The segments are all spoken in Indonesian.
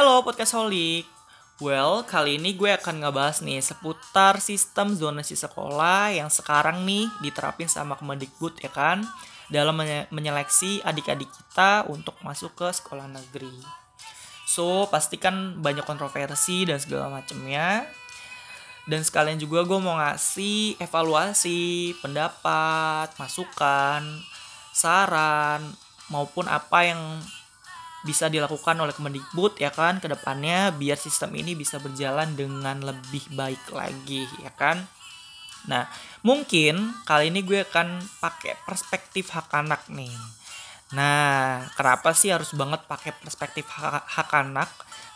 Hello podcast Holik. Well, kali ini gue akan ngebahas nih seputar sistem zonasi sekolah yang sekarang nih diterapin sama Kemendikbud ya kan dalam menyeleksi adik-adik kita untuk masuk ke sekolah negeri. So, pastikan banyak kontroversi dan segala macamnya. Dan sekalian juga gue mau ngasih evaluasi, pendapat, masukan, saran, maupun apa yang bisa dilakukan oleh Kemendikbud ya kan ke depannya biar sistem ini bisa berjalan dengan lebih baik lagi ya kan. Nah, mungkin kali ini gue akan pakai perspektif hak anak nih. Nah, kenapa sih harus banget pakai perspektif hak, hak anak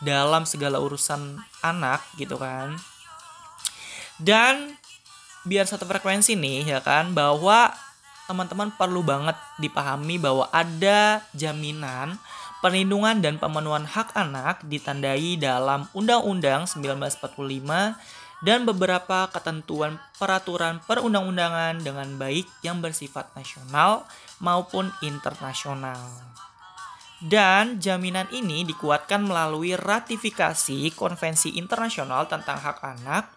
dalam segala urusan anak gitu kan? Dan biar satu frekuensi nih ya kan bahwa teman-teman perlu banget dipahami bahwa ada jaminan Perlindungan dan pemenuhan hak anak ditandai dalam Undang-Undang 1945 dan beberapa ketentuan peraturan perundang-undangan dengan baik yang bersifat nasional maupun internasional. Dan jaminan ini dikuatkan melalui ratifikasi Konvensi Internasional tentang Hak Anak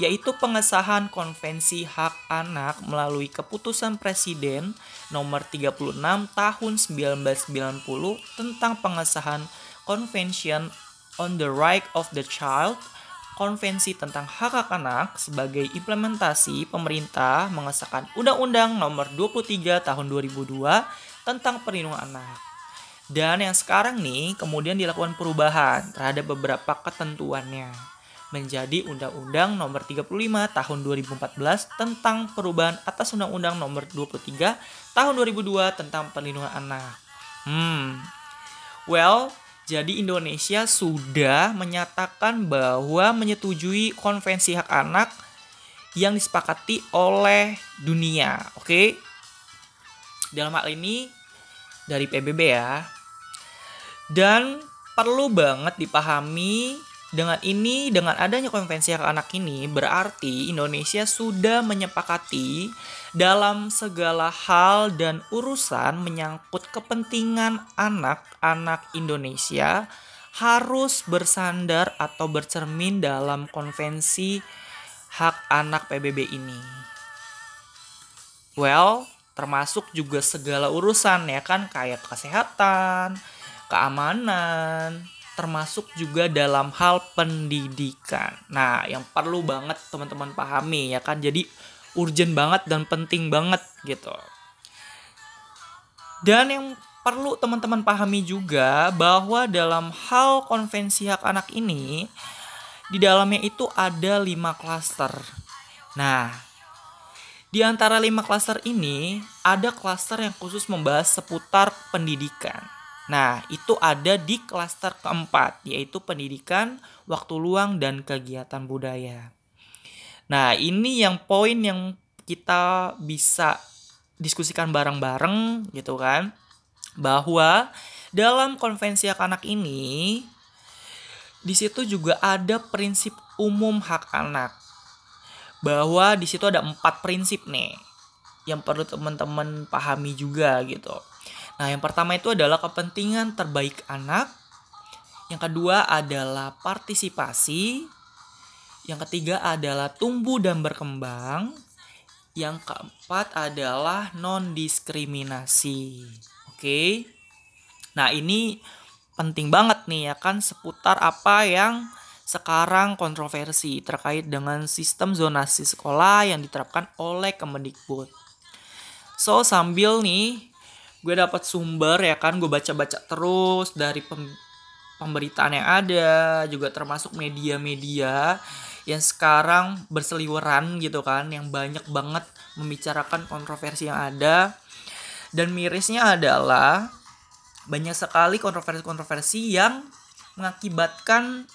yaitu pengesahan Konvensi Hak Anak melalui keputusan Presiden nomor 36 tahun 1990 tentang pengesahan Convention on the Right of the Child Konvensi tentang hak hak anak sebagai implementasi pemerintah mengesahkan Undang-Undang Nomor 23 Tahun 2002 tentang perlindungan anak. Dan yang sekarang nih kemudian dilakukan perubahan terhadap beberapa ketentuannya menjadi Undang-Undang Nomor 35 Tahun 2014 tentang perubahan atas Undang-Undang Nomor 23 Tahun 2002 tentang perlindungan anak. Hmm. Well, jadi Indonesia sudah menyatakan bahwa menyetujui konvensi hak anak yang disepakati oleh dunia, oke? Okay? Dalam hal ini dari PBB ya. Dan perlu banget dipahami dengan ini, dengan adanya konvensi hak anak ini, berarti Indonesia sudah menyepakati dalam segala hal dan urusan menyangkut kepentingan anak-anak Indonesia harus bersandar atau bercermin dalam konvensi hak anak PBB ini. Well, termasuk juga segala urusan ya kan kayak kesehatan, keamanan, termasuk juga dalam hal pendidikan. Nah, yang perlu banget teman-teman pahami ya kan. Jadi urgent banget dan penting banget gitu. Dan yang perlu teman-teman pahami juga bahwa dalam hal konvensi hak anak ini di dalamnya itu ada lima klaster. Nah, di antara lima klaster ini ada klaster yang khusus membahas seputar pendidikan. Nah, itu ada di klaster keempat, yaitu pendidikan, waktu luang, dan kegiatan budaya. Nah, ini yang poin yang kita bisa diskusikan bareng-bareng gitu kan. Bahwa dalam konvensi hak anak ini, di situ juga ada prinsip umum hak anak. Bahwa di situ ada empat prinsip nih yang perlu teman-teman pahami juga gitu. Nah, yang pertama itu adalah kepentingan terbaik anak. Yang kedua adalah partisipasi. Yang ketiga adalah tumbuh dan berkembang. Yang keempat adalah non-diskriminasi. Oke. Nah, ini penting banget nih ya kan seputar apa yang sekarang kontroversi terkait dengan sistem zonasi sekolah yang diterapkan oleh Kemendikbud. So, sambil nih gue dapat sumber ya kan gue baca-baca terus dari pem pemberitaan yang ada juga termasuk media-media yang sekarang berseliweran gitu kan yang banyak banget membicarakan kontroversi yang ada. Dan mirisnya adalah banyak sekali kontroversi-kontroversi yang mengakibatkan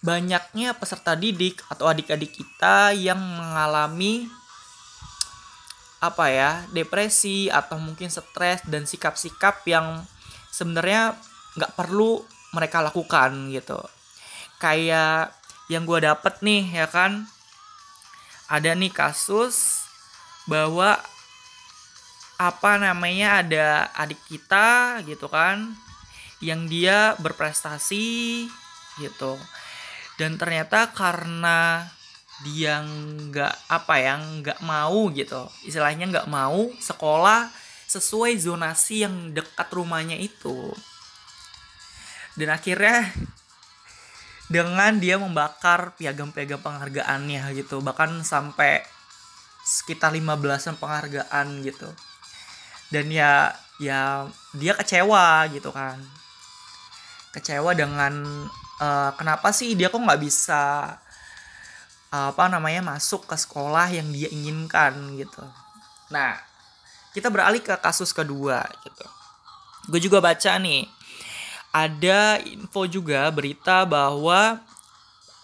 banyaknya peserta didik atau adik-adik kita yang mengalami apa ya depresi atau mungkin stres dan sikap-sikap yang sebenarnya nggak perlu mereka lakukan gitu. Kayak yang gue dapet nih ya kan? Ada nih kasus bahwa apa namanya ada adik kita gitu kan yang dia berprestasi gitu. Dan ternyata karena dia nggak apa ya nggak mau gitu. Istilahnya nggak mau sekolah sesuai zonasi yang dekat rumahnya itu. Dan akhirnya dengan dia membakar piagam-piagam penghargaannya gitu. Bahkan sampai sekitar 15-an penghargaan gitu. Dan ya ya dia kecewa gitu kan. Kecewa dengan uh, kenapa sih dia kok nggak bisa apa namanya masuk ke sekolah yang dia inginkan gitu nah kita beralih ke kasus kedua gitu gue juga baca nih ada info juga berita bahwa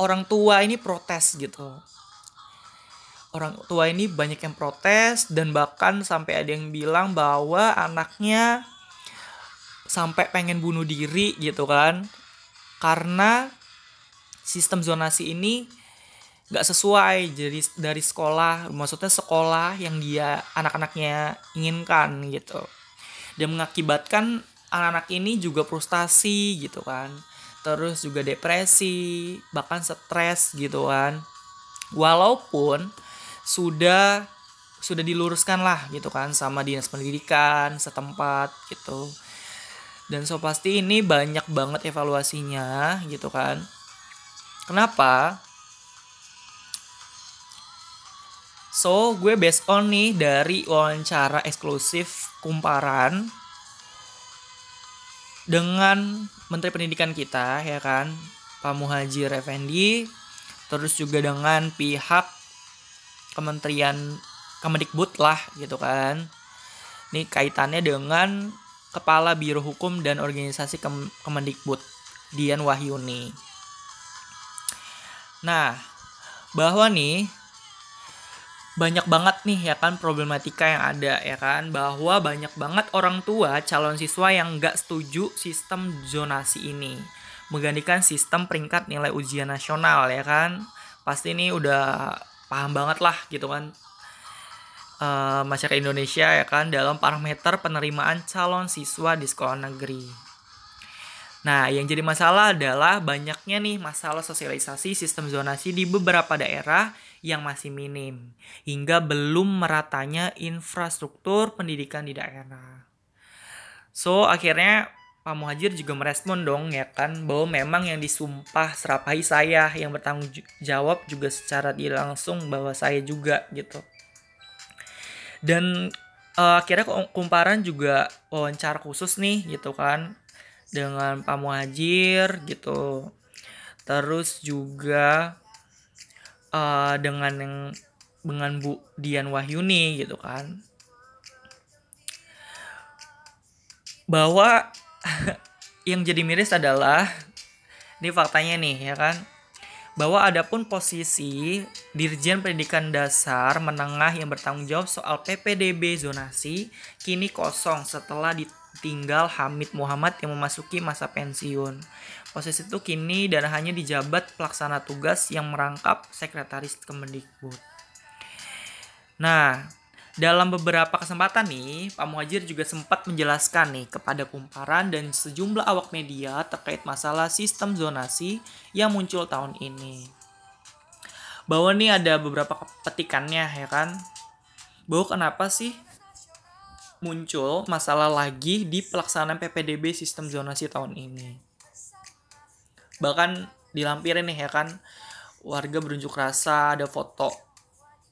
orang tua ini protes gitu. Orang tua ini banyak yang protes dan bahkan sampai ada yang bilang bahwa anaknya sampai pengen bunuh diri gitu kan. Karena sistem zonasi ini nggak sesuai jadi dari sekolah maksudnya sekolah yang dia anak-anaknya inginkan gitu. Dan mengakibatkan anak-anak ini juga frustasi gitu kan. Terus juga depresi bahkan stres gitu kan. Walaupun sudah sudah diluruskan lah gitu kan sama dinas pendidikan setempat gitu. Dan so pasti ini banyak banget evaluasinya gitu kan. Kenapa so gue based on nih dari wawancara eksklusif kumparan dengan Menteri Pendidikan kita ya kan? Pak Muhajir Effendi terus juga dengan pihak Kementerian Kemendikbud lah gitu kan? Ini kaitannya dengan Kepala Biro Hukum dan Organisasi Kemendikbud Dian Wahyuni. Nah bahwa nih banyak banget nih ya kan problematika yang ada ya kan bahwa banyak banget orang tua calon siswa yang nggak setuju sistem zonasi ini. Menggantikan sistem peringkat nilai ujian nasional ya kan. Pasti ini udah paham banget lah gitu kan uh, masyarakat Indonesia ya kan dalam parameter penerimaan calon siswa di sekolah negeri. Nah, yang jadi masalah adalah banyaknya nih masalah sosialisasi sistem zonasi di beberapa daerah yang masih minim, hingga belum meratanya infrastruktur pendidikan di daerah. So, akhirnya Pak Muhajir juga merespon dong ya kan bahwa memang yang disumpah serapai saya yang bertanggung jawab juga secara langsung bahwa saya juga gitu. Dan uh, akhirnya kumparan juga wawancara khusus nih gitu kan dengan Pak Muhajir gitu terus juga uh, dengan yang dengan Bu Dian Wahyuni gitu kan bahwa yang jadi miris adalah ini faktanya nih ya kan bahwa adapun posisi Dirjen Pendidikan Dasar Menengah yang bertanggung jawab soal PPDB zonasi kini kosong setelah ditinggal Hamid Muhammad yang memasuki masa pensiun. Posisi itu kini dan hanya dijabat pelaksana tugas yang merangkap sekretaris Kemendikbud. Nah, dalam beberapa kesempatan nih, Pak Muhajir juga sempat menjelaskan nih kepada kumparan dan sejumlah awak media terkait masalah sistem zonasi yang muncul tahun ini. Bahwa nih ada beberapa petikannya ya kan. Bahwa kenapa sih muncul masalah lagi di pelaksanaan PPDB sistem zonasi tahun ini. Bahkan dilampirin nih ya kan. Warga berunjuk rasa ada foto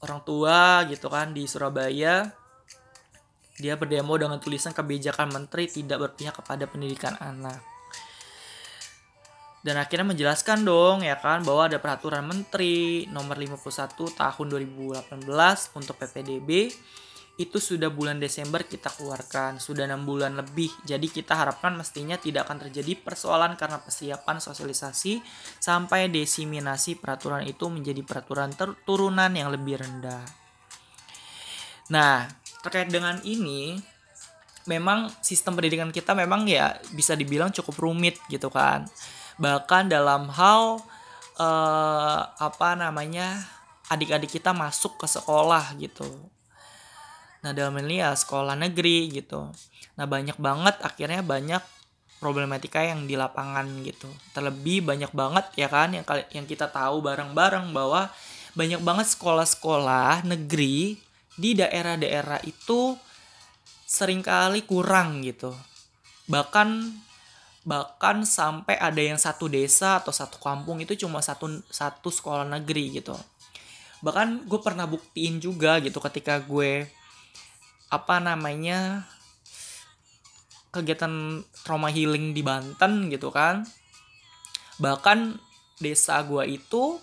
orang tua gitu kan di Surabaya. Dia berdemo dengan tulisan kebijakan menteri tidak berpihak kepada pendidikan anak. Dan akhirnya menjelaskan dong ya kan bahwa ada peraturan menteri nomor 51 tahun 2018 untuk PPDB itu sudah bulan Desember kita keluarkan sudah enam bulan lebih. Jadi kita harapkan mestinya tidak akan terjadi persoalan karena persiapan sosialisasi sampai desiminasi peraturan itu menjadi peraturan turunan yang lebih rendah. Nah terkait dengan ini memang sistem pendidikan kita memang ya bisa dibilang cukup rumit gitu kan. Bahkan dalam hal uh, apa namanya adik-adik kita masuk ke sekolah gitu Nah dalam ini ya sekolah negeri gitu. Nah banyak banget akhirnya banyak problematika yang di lapangan gitu. Terlebih banyak banget ya kan yang yang kita tahu bareng-bareng bahwa banyak banget sekolah-sekolah negeri di daerah-daerah itu sering kali kurang gitu. Bahkan bahkan sampai ada yang satu desa atau satu kampung itu cuma satu satu sekolah negeri gitu. Bahkan gue pernah buktiin juga gitu ketika gue apa namanya kegiatan trauma healing di Banten gitu kan. Bahkan desa gua itu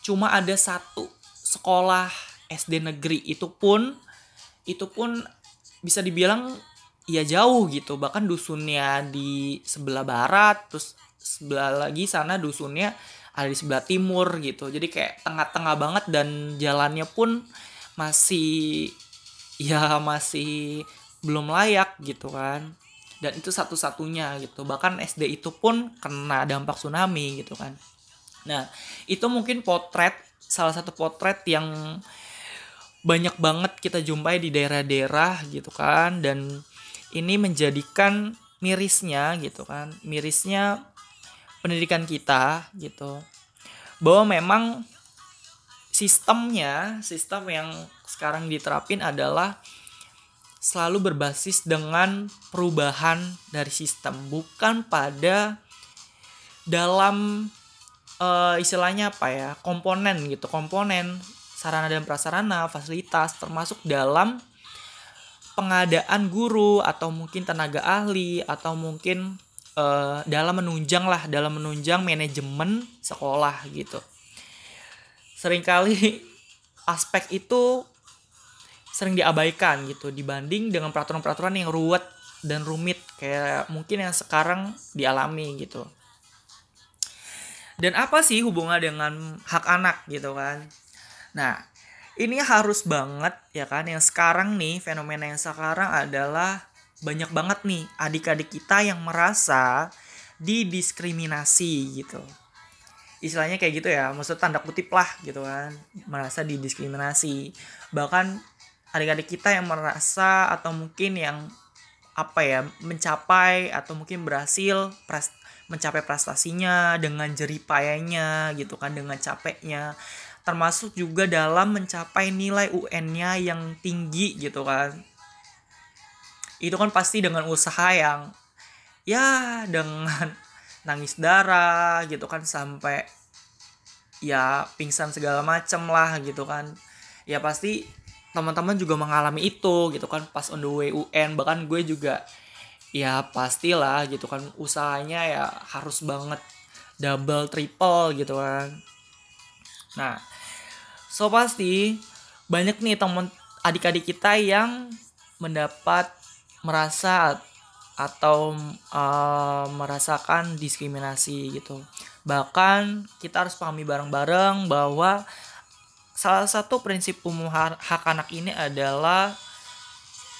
cuma ada satu sekolah SD negeri itu pun itu pun bisa dibilang ya jauh gitu. Bahkan dusunnya di sebelah barat terus sebelah lagi sana dusunnya ada di sebelah timur gitu. Jadi kayak tengah-tengah banget dan jalannya pun masih ya masih belum layak gitu kan. Dan itu satu-satunya gitu. Bahkan SD itu pun kena dampak tsunami gitu kan. Nah itu mungkin potret salah satu potret yang banyak banget kita jumpai di daerah-daerah gitu kan. Dan ini menjadikan mirisnya gitu kan. Mirisnya pendidikan kita gitu. Bahwa memang sistemnya sistem yang sekarang diterapin adalah selalu berbasis dengan perubahan dari sistem. Bukan pada dalam uh, istilahnya apa ya komponen gitu. Komponen sarana dan prasarana fasilitas termasuk dalam pengadaan guru atau mungkin tenaga ahli atau mungkin uh, dalam menunjang lah dalam menunjang manajemen sekolah gitu. Seringkali aspek itu sering diabaikan gitu dibanding dengan peraturan-peraturan yang ruwet dan rumit kayak mungkin yang sekarang dialami gitu. Dan apa sih hubungan dengan hak anak gitu kan? Nah, ini harus banget ya kan yang sekarang nih fenomena yang sekarang adalah banyak banget nih adik-adik kita yang merasa didiskriminasi gitu. Istilahnya kayak gitu ya, maksud tanda kutip lah gitu kan, merasa didiskriminasi. Bahkan adik-adik kita yang merasa atau mungkin yang apa ya mencapai atau mungkin berhasil pres mencapai prestasinya dengan jeripayanya gitu kan dengan capeknya. Termasuk juga dalam mencapai nilai UN-nya yang tinggi gitu kan. Itu kan pasti dengan usaha yang ya dengan nangis darah gitu kan sampai ya pingsan segala macem lah gitu kan. Ya pasti teman-teman juga mengalami itu gitu kan. Pas on the way UN bahkan gue juga ya pastilah gitu kan. Usahanya ya harus banget double triple gitu kan. Nah so pasti banyak nih teman adik-adik kita yang mendapat merasa atau uh, merasakan diskriminasi gitu. Bahkan kita harus pahami bareng-bareng bahwa salah satu prinsip umum hak anak ini adalah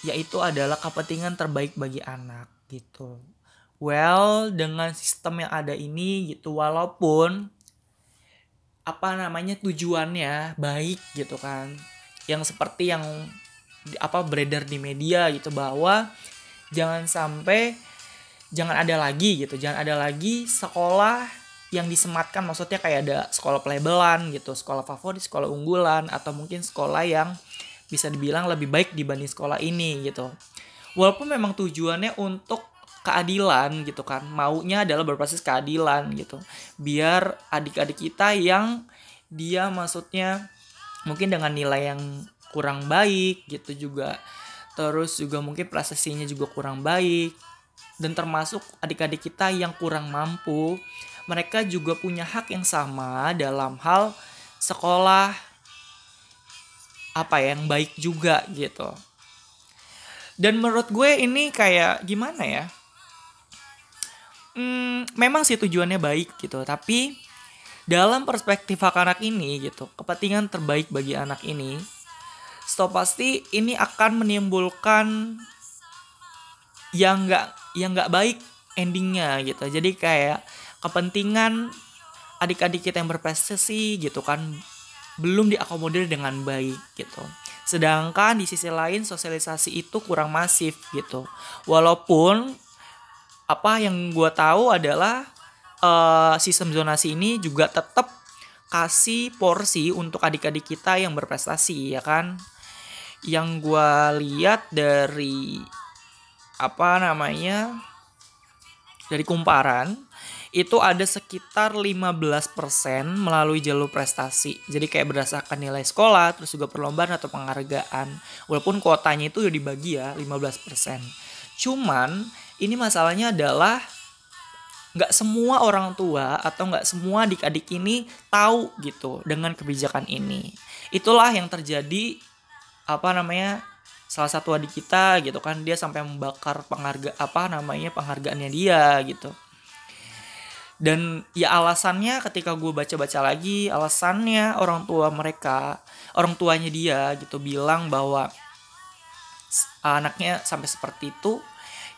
yaitu adalah kepentingan terbaik bagi anak gitu. Well, dengan sistem yang ada ini gitu walaupun apa namanya tujuannya baik gitu kan. Yang seperti yang apa beredar di media gitu bahwa jangan sampai jangan ada lagi gitu, jangan ada lagi sekolah yang disematkan maksudnya kayak ada sekolah pelabelan gitu sekolah favorit sekolah unggulan atau mungkin sekolah yang bisa dibilang lebih baik dibanding sekolah ini gitu. Walaupun memang tujuannya untuk keadilan gitu kan. Maunya adalah berbasis keadilan gitu. Biar adik-adik kita yang dia maksudnya mungkin dengan nilai yang kurang baik gitu juga. Terus juga mungkin prestasinya juga kurang baik. Dan termasuk adik-adik kita yang kurang mampu mereka juga punya hak yang sama dalam hal sekolah apa yang baik juga gitu. Dan menurut gue ini kayak gimana ya? Hmm, memang sih tujuannya baik gitu, tapi dalam perspektif hak anak ini gitu, kepentingan terbaik bagi anak ini, stop pasti ini akan menimbulkan yang nggak yang nggak baik endingnya gitu. Jadi kayak kepentingan adik-adik kita yang berprestasi gitu kan belum diakomodir dengan baik gitu. Sedangkan di sisi lain sosialisasi itu kurang masif gitu. Walaupun apa yang gue tahu adalah uh, sistem zonasi ini juga tetap kasih porsi untuk adik-adik kita yang berprestasi ya kan yang gue lihat dari apa namanya dari kumparan itu ada sekitar 15% melalui jalur prestasi. Jadi kayak berdasarkan nilai sekolah, terus juga perlombaan atau penghargaan. Walaupun kuotanya itu udah dibagi ya 15%. Cuman ini masalahnya adalah nggak semua orang tua atau nggak semua adik-adik ini tahu gitu dengan kebijakan ini. Itulah yang terjadi apa namanya salah satu adik kita gitu kan dia sampai membakar pengharga apa namanya penghargaannya dia gitu dan ya alasannya ketika gue baca-baca lagi alasannya orang tua mereka orang tuanya dia gitu bilang bahwa anaknya sampai seperti itu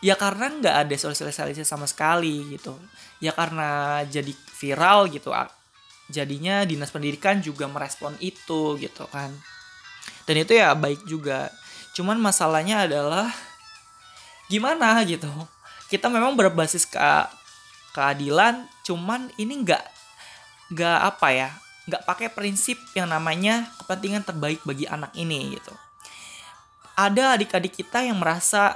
ya karena nggak ada sosialisasi sama sekali gitu. Ya karena jadi viral gitu jadinya dinas pendidikan juga merespon itu gitu kan. Dan itu ya baik juga. Cuman masalahnya adalah gimana gitu? Kita memang berbasis ke keadilan cuman ini nggak nggak apa ya nggak pakai prinsip yang namanya kepentingan terbaik bagi anak ini gitu. Ada adik-adik kita yang merasa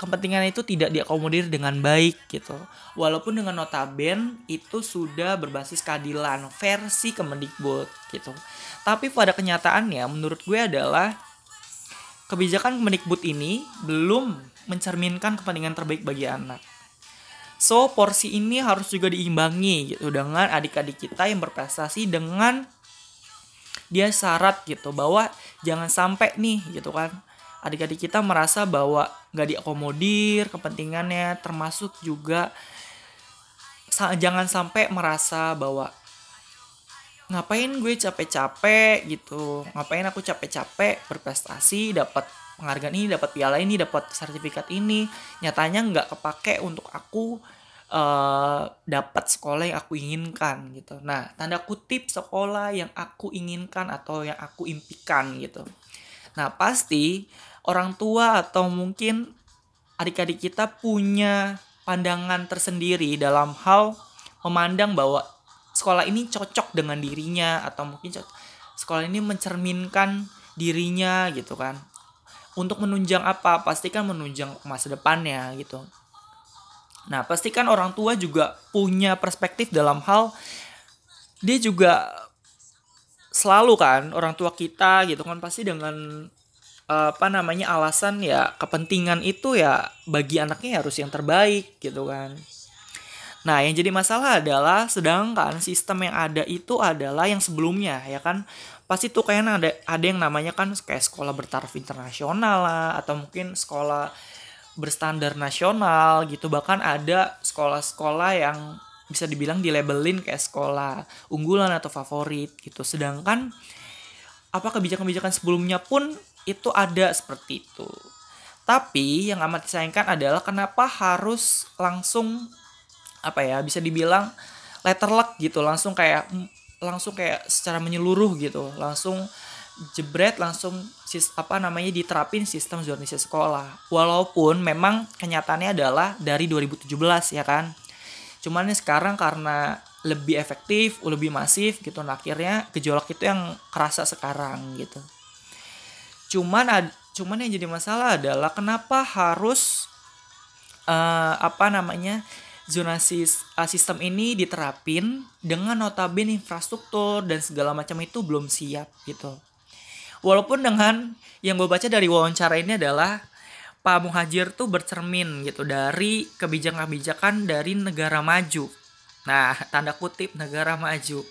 kepentingan itu tidak diakomodir dengan baik gitu. Walaupun dengan notaben itu sudah berbasis keadilan versi Kemendikbud gitu. Tapi pada kenyataannya menurut gue adalah kebijakan Kemendikbud ini belum mencerminkan kepentingan terbaik bagi anak So porsi ini harus juga diimbangi gitu dengan adik-adik kita yang berprestasi dengan dia syarat gitu bahwa jangan sampai nih gitu kan. Adik-adik kita merasa bahwa nggak diakomodir kepentingannya termasuk juga jangan sampai merasa bahwa ngapain gue capek-capek gitu. Ngapain aku capek-capek berprestasi dapat penghargaan ini dapat piala ini dapat sertifikat ini nyatanya nggak kepake untuk aku uh, dapat sekolah yang aku inginkan gitu. Nah tanda kutip sekolah yang aku inginkan atau yang aku impikan gitu. Nah pasti orang tua atau mungkin adik-adik kita punya pandangan tersendiri dalam hal memandang bahwa sekolah ini cocok dengan dirinya atau mungkin sekolah ini mencerminkan dirinya gitu kan untuk menunjang apa? Pastikan menunjang masa depannya gitu. Nah pastikan orang tua juga punya perspektif dalam hal dia juga selalu kan orang tua kita gitu kan pasti dengan apa namanya alasan ya kepentingan itu ya bagi anaknya harus yang terbaik gitu kan. Nah, yang jadi masalah adalah sedangkan sistem yang ada itu adalah yang sebelumnya ya kan pasti tuh kayaknya ada ada yang namanya kan kayak sekolah bertaraf internasional lah atau mungkin sekolah berstandar nasional gitu. Bahkan ada sekolah-sekolah yang bisa dibilang di labelin kayak sekolah unggulan atau favorit gitu. Sedangkan apa kebijakan-kebijakan sebelumnya pun itu ada seperti itu. Tapi yang amat disayangkan adalah kenapa harus langsung apa ya bisa dibilang letterlock gitu. Langsung kayak langsung kayak secara menyeluruh gitu. Langsung jebret langsung sis, apa namanya diterapin sistem zonasi sekolah. Walaupun memang kenyataannya adalah dari 2017 ya kan? Cuman sekarang karena lebih efektif lebih masif gitu nah akhirnya gejolak itu yang kerasa sekarang gitu. Cuman ad, cuman yang jadi masalah adalah kenapa harus uh, apa namanya zonasi uh, sistem ini diterapin dengan notabene infrastruktur dan segala macam itu belum siap gitu. Walaupun dengan yang gue baca dari wawancara ini adalah Pak Muhajir tuh bercermin gitu dari kebijakan-kebijakan dari negara maju. Nah, tanda kutip negara maju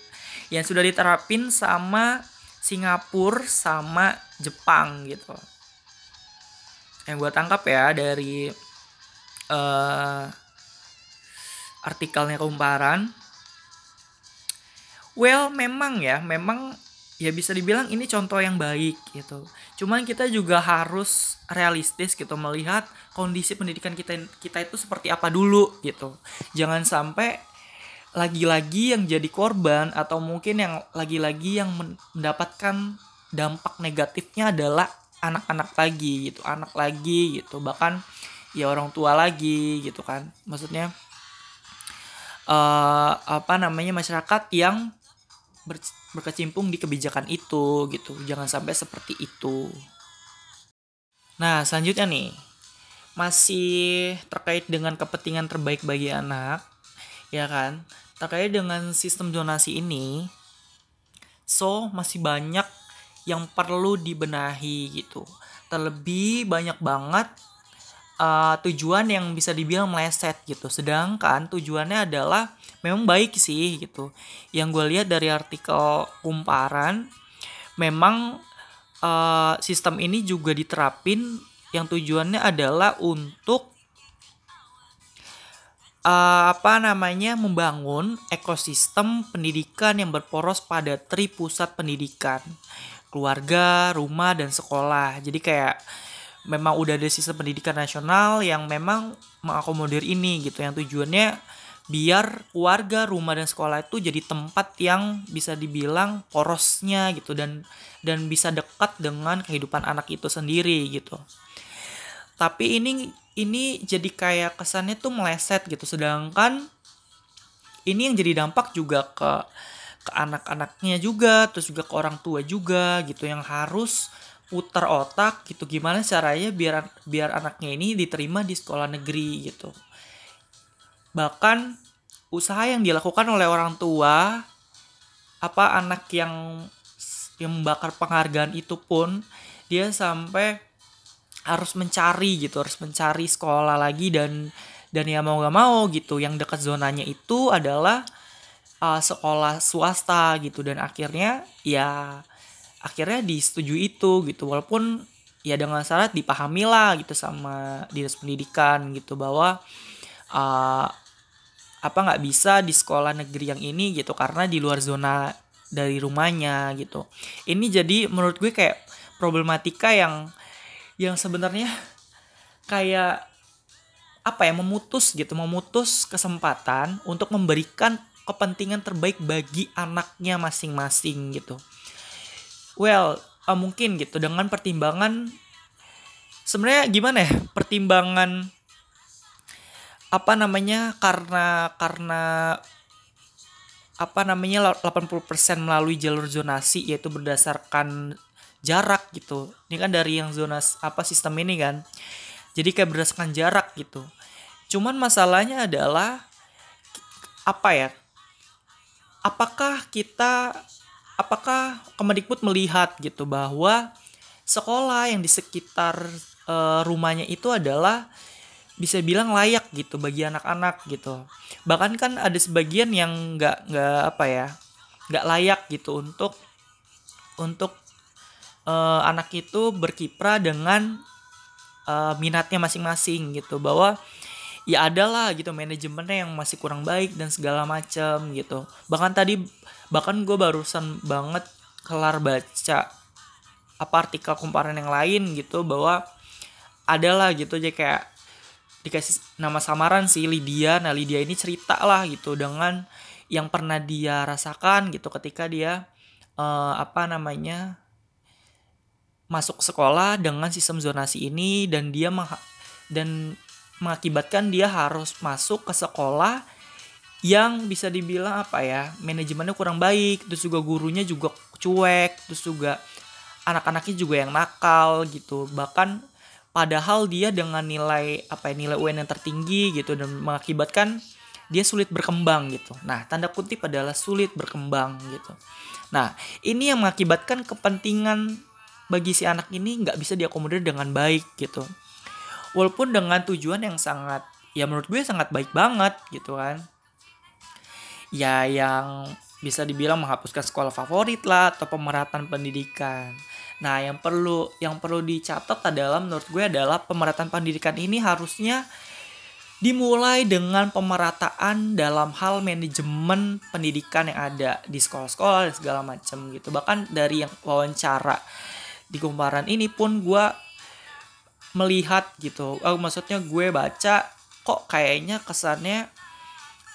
yang sudah diterapin sama Singapura sama Jepang gitu. Yang gue tangkap ya dari uh, artikelnya kumparan well memang ya memang ya bisa dibilang ini contoh yang baik gitu. Cuman kita juga harus realistis gitu melihat kondisi pendidikan kita kita itu seperti apa dulu gitu. Jangan sampai lagi-lagi yang jadi korban atau mungkin yang lagi-lagi yang mendapatkan dampak negatifnya adalah anak-anak lagi gitu, anak lagi gitu. Bahkan ya orang tua lagi gitu kan maksudnya uh, apa namanya masyarakat yang ber, berkecimpung di kebijakan itu gitu. Jangan sampai seperti itu. Nah selanjutnya nih masih terkait dengan kepentingan terbaik bagi anak ya kan? Terkait dengan sistem zonasi ini so masih banyak yang perlu dibenahi gitu. Terlebih banyak banget uh, tujuan yang bisa dibilang meleset gitu. Sedangkan tujuannya adalah memang baik sih gitu. Yang gue lihat dari artikel kumparan memang uh, sistem ini juga diterapin yang tujuannya adalah untuk uh, apa namanya membangun ekosistem pendidikan yang berporos pada tri pusat pendidikan. Keluarga, rumah dan sekolah. Jadi kayak memang udah ada sistem pendidikan nasional yang memang mengakomodir ini gitu yang tujuannya biar keluarga, rumah dan sekolah itu jadi tempat yang bisa dibilang porosnya gitu dan dan bisa dekat dengan kehidupan anak itu sendiri gitu. Tapi ini ini jadi kayak kesannya tuh meleset gitu sedangkan ini yang jadi dampak juga ke ke anak-anaknya juga terus juga ke orang tua juga gitu yang harus putar otak gitu. Gimana caranya biar biar anaknya ini diterima di sekolah negeri gitu. Bahkan usaha yang dilakukan oleh orang tua apa anak yang yang membakar penghargaan itu pun dia sampai harus mencari gitu harus mencari sekolah lagi dan dan ya mau gak mau gitu. Yang dekat zonanya itu adalah uh, sekolah swasta gitu. Dan akhirnya ya akhirnya disetujui itu gitu. Walaupun ya dengan syarat dipahami lah gitu sama dinas pendidikan gitu bahwa uh, apa nggak bisa di sekolah negeri yang ini gitu karena di luar zona dari rumahnya gitu. Ini jadi menurut gue kayak problematika yang yang sebenarnya kayak apa ya memutus gitu memutus kesempatan untuk memberikan kepentingan terbaik bagi anaknya masing-masing gitu well uh, mungkin gitu dengan pertimbangan sebenarnya gimana ya pertimbangan apa namanya karena karena apa namanya 80% melalui jalur zonasi yaitu berdasarkan jarak gitu. Ini kan dari yang zona apa sistem ini kan. Jadi kayak berdasarkan jarak gitu. Cuman masalahnya adalah apa ya apakah kita apakah Kemendikbud melihat gitu bahwa sekolah yang di sekitar uh, rumahnya itu adalah bisa bilang layak gitu bagi anak-anak gitu. Bahkan kan ada sebagian yang nggak nggak apa ya nggak layak gitu untuk untuk uh, anak itu berkiprah dengan uh, minatnya masing-masing gitu bahwa ya adalah gitu manajemennya yang masih kurang baik dan segala macam gitu. Bahkan tadi bahkan gue barusan banget kelar baca apa artikel kumparan yang lain gitu bahwa adalah gitu aja kayak dikasih nama samaran sih Lydia. Nah Lydia ini cerita lah gitu dengan yang pernah dia rasakan gitu ketika dia uh, apa namanya masuk sekolah dengan sistem zonasi ini dan dia dan mengakibatkan dia harus masuk ke sekolah yang bisa dibilang apa ya manajemennya kurang baik terus juga gurunya juga cuek terus juga anak-anaknya juga yang nakal gitu. Bahkan padahal dia dengan nilai apa ya nilai UN yang tertinggi gitu dan mengakibatkan dia sulit berkembang gitu. Nah tanda kutip adalah sulit berkembang gitu. Nah ini yang mengakibatkan kepentingan bagi si anak ini nggak bisa diakomodir dengan baik gitu. Walaupun dengan tujuan yang sangat ya menurut gue sangat baik banget gitu kan ya yang bisa dibilang menghapuskan sekolah favorit lah atau pemerataan pendidikan. Nah, yang perlu yang perlu dicatat adalah menurut gue adalah pemerataan pendidikan ini harusnya dimulai dengan pemerataan dalam hal manajemen pendidikan yang ada di sekolah-sekolah dan segala macam gitu. Bahkan dari yang wawancara di kumparan ini pun gue melihat gitu oh, maksudnya gue baca kok kayaknya kesannya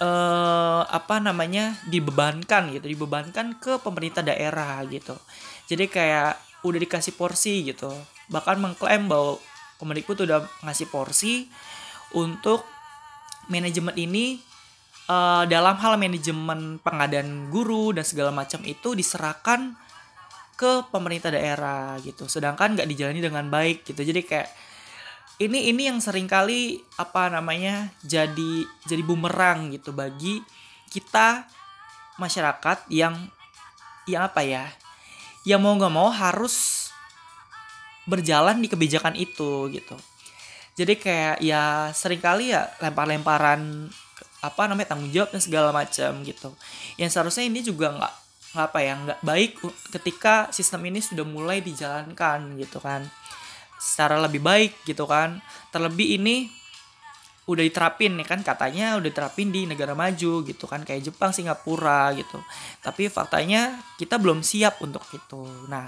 eh apa namanya dibebankan gitu dibebankan ke pemerintah daerah gitu. Jadi kayak udah dikasih porsi gitu. Bahkan mengklaim bahwa Kemendikbud udah ngasih porsi untuk manajemen ini uh, dalam hal manajemen pengadaan guru dan segala macam itu diserahkan ke pemerintah daerah gitu. Sedangkan nggak dijalani dengan baik gitu. Jadi kayak ini ini yang sering kali apa namanya jadi jadi bumerang gitu bagi kita masyarakat yang yang apa ya yang mau nggak mau harus berjalan di kebijakan itu gitu. Jadi kayak ya sering kali ya lempar-lemparan apa namanya tanggung jawab dan segala macam gitu. Yang seharusnya ini juga nggak nggak apa ya nggak baik ketika sistem ini sudah mulai dijalankan gitu kan secara lebih baik gitu kan. Terlebih ini udah diterapin nih kan katanya udah diterapin di negara maju gitu kan kayak Jepang Singapura gitu. Tapi faktanya kita belum siap untuk itu. Nah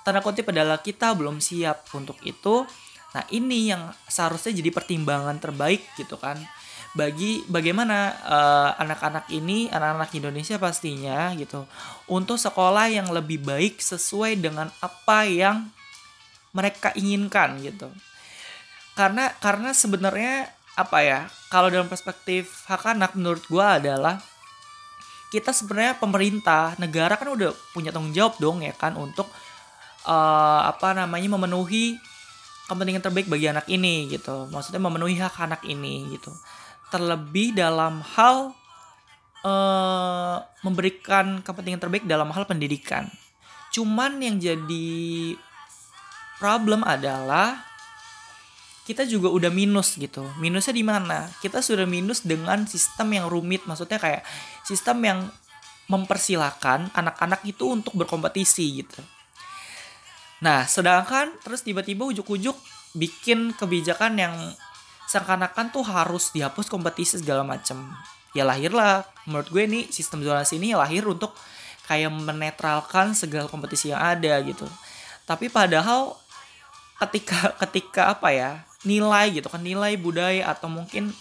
tanda kutip adalah kita belum siap untuk itu. Nah ini yang seharusnya jadi pertimbangan terbaik gitu kan. Bagi bagaimana uh, anak-anak ini anak-anak Indonesia pastinya gitu untuk sekolah yang lebih baik sesuai dengan apa yang mereka inginkan gitu. Karena karena sebenarnya apa ya kalau dalam perspektif hak anak menurut gue adalah kita sebenarnya pemerintah negara kan udah punya tanggung jawab dong ya kan untuk uh, apa namanya memenuhi kepentingan terbaik bagi anak ini gitu. Maksudnya memenuhi hak anak ini gitu. Terlebih dalam hal uh, memberikan kepentingan terbaik dalam hal pendidikan. Cuman yang jadi problem adalah kita juga udah minus gitu. Minusnya di mana? Kita sudah minus dengan sistem yang rumit, maksudnya kayak sistem yang mempersilahkan anak-anak itu untuk berkompetisi gitu. Nah, sedangkan terus tiba-tiba ujuk-ujuk bikin kebijakan yang seakan-akan tuh harus dihapus kompetisi segala macem ya lahirlah menurut gue nih sistem zonasi ini lahir untuk kayak menetralkan segala kompetisi yang ada gitu tapi padahal ketika ketika apa ya nilai gitu kan nilai budaya atau mungkin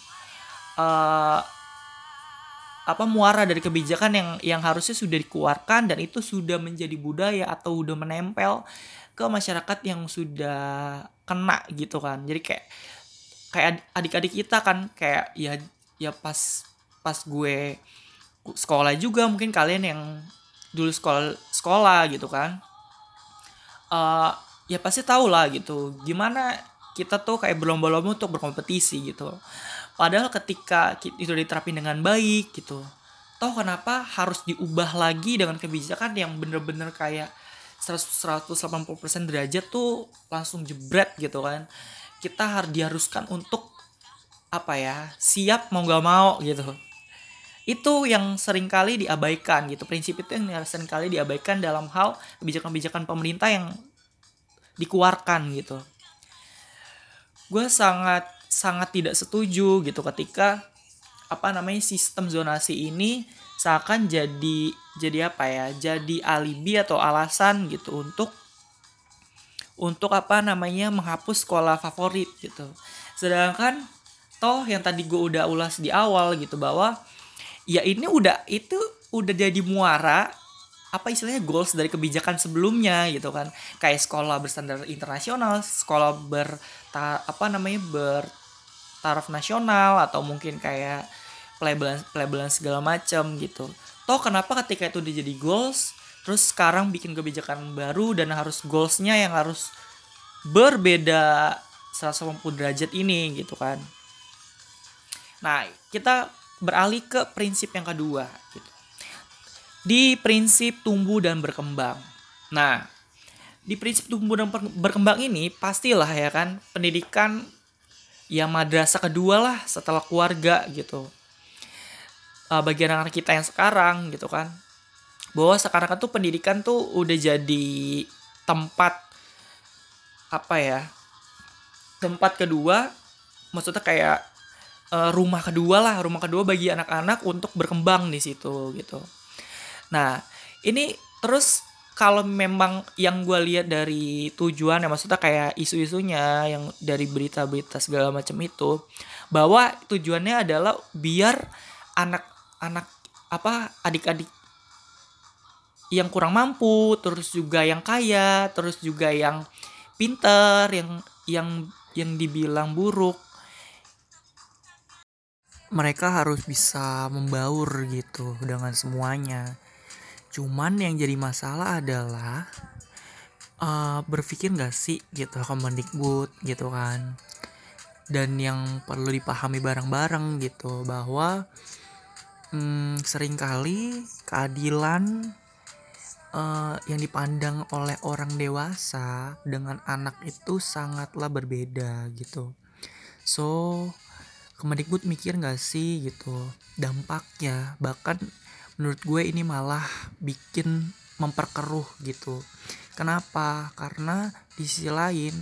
uh, apa muara dari kebijakan yang yang harusnya sudah dikeluarkan dan itu sudah menjadi budaya atau udah menempel ke masyarakat yang sudah kena gitu kan. Jadi kayak kayak adik-adik kita kan kayak ya ya pas pas gue sekolah juga mungkin kalian yang dulu sekolah sekolah gitu kan. Uh, ya pasti tahu lah gitu. Gimana kita tuh kayak berlomba-lomba untuk berkompetisi gitu. Padahal ketika itu diterapin dengan baik gitu toh kenapa harus diubah lagi dengan kebijakan yang bener-bener kayak 100 180% derajat tuh langsung jebret gitu kan? Kita harus diharuskan untuk apa ya siap mau nggak mau gitu. Itu yang sering kali diabaikan gitu. Prinsip itu yang sering kali diabaikan dalam hal kebijakan-kebijakan pemerintah yang dikeluarkan gitu gue sangat sangat tidak setuju gitu ketika apa namanya sistem zonasi ini seakan jadi jadi apa ya jadi alibi atau alasan gitu untuk untuk apa namanya menghapus sekolah favorit gitu. Sedangkan toh yang tadi gue udah ulas di awal gitu bahwa ya ini udah itu udah jadi muara apa istilahnya goals dari kebijakan sebelumnya gitu kan. Kayak sekolah berstandar internasional sekolah ber apa namanya bertaraf nasional atau mungkin kayak pelabelan pelabelan segala macam gitu. Toh kenapa ketika itu udah jadi goals terus sekarang bikin kebijakan baru dan harus goalsnya yang harus berbeda 180 derajat ini gitu kan. Nah kita beralih ke prinsip yang kedua gitu di prinsip tumbuh dan berkembang. Nah di prinsip tumbuh dan berkembang ini pastilah ya kan pendidikan ya madrasah kedua lah setelah keluarga gitu. Uh, bagi anak-anak kita yang sekarang gitu kan. Bahwa sekarang tuh pendidikan tuh udah jadi tempat apa ya tempat kedua maksudnya kayak uh, rumah kedua lah rumah kedua bagi anak-anak untuk berkembang di situ gitu nah ini terus kalau memang yang gue lihat dari tujuan ya maksudnya kayak isu-isunya yang dari berita-berita segala macam itu bahwa tujuannya adalah biar anak-anak apa adik-adik yang kurang mampu, terus juga yang kaya, terus juga yang pinter, yang yang yang dibilang buruk. Mereka harus bisa membaur gitu dengan semuanya cuman yang jadi masalah adalah uh, berpikir gak sih gitu Kemendikbud gitu kan dan yang perlu dipahami bareng-bareng gitu bahwa hmm, sering kali keadilan uh, yang dipandang oleh orang dewasa dengan anak itu sangatlah berbeda gitu. So Kemendikbud mikir gak sih gitu dampaknya bahkan menurut gue ini malah bikin memperkeruh gitu. Kenapa? Karena di sisi lain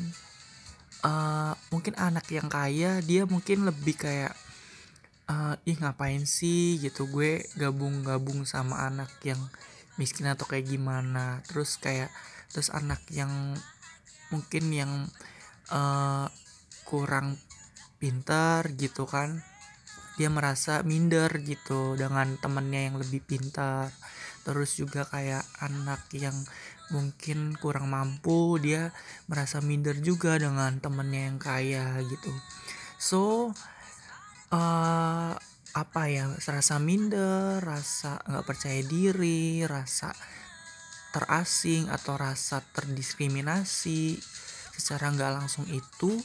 uh, mungkin anak yang kaya dia mungkin lebih kayak uh, ih ngapain sih gitu gue gabung-gabung sama anak yang miskin atau kayak gimana terus kayak terus anak yang mungkin yang uh, kurang pintar gitu kan dia merasa minder gitu dengan temennya yang lebih pintar. Terus juga kayak anak yang mungkin kurang mampu dia merasa minder juga dengan temennya yang kaya gitu. So uh, apa ya rasa minder rasa nggak percaya diri rasa terasing atau rasa terdiskriminasi secara nggak langsung itu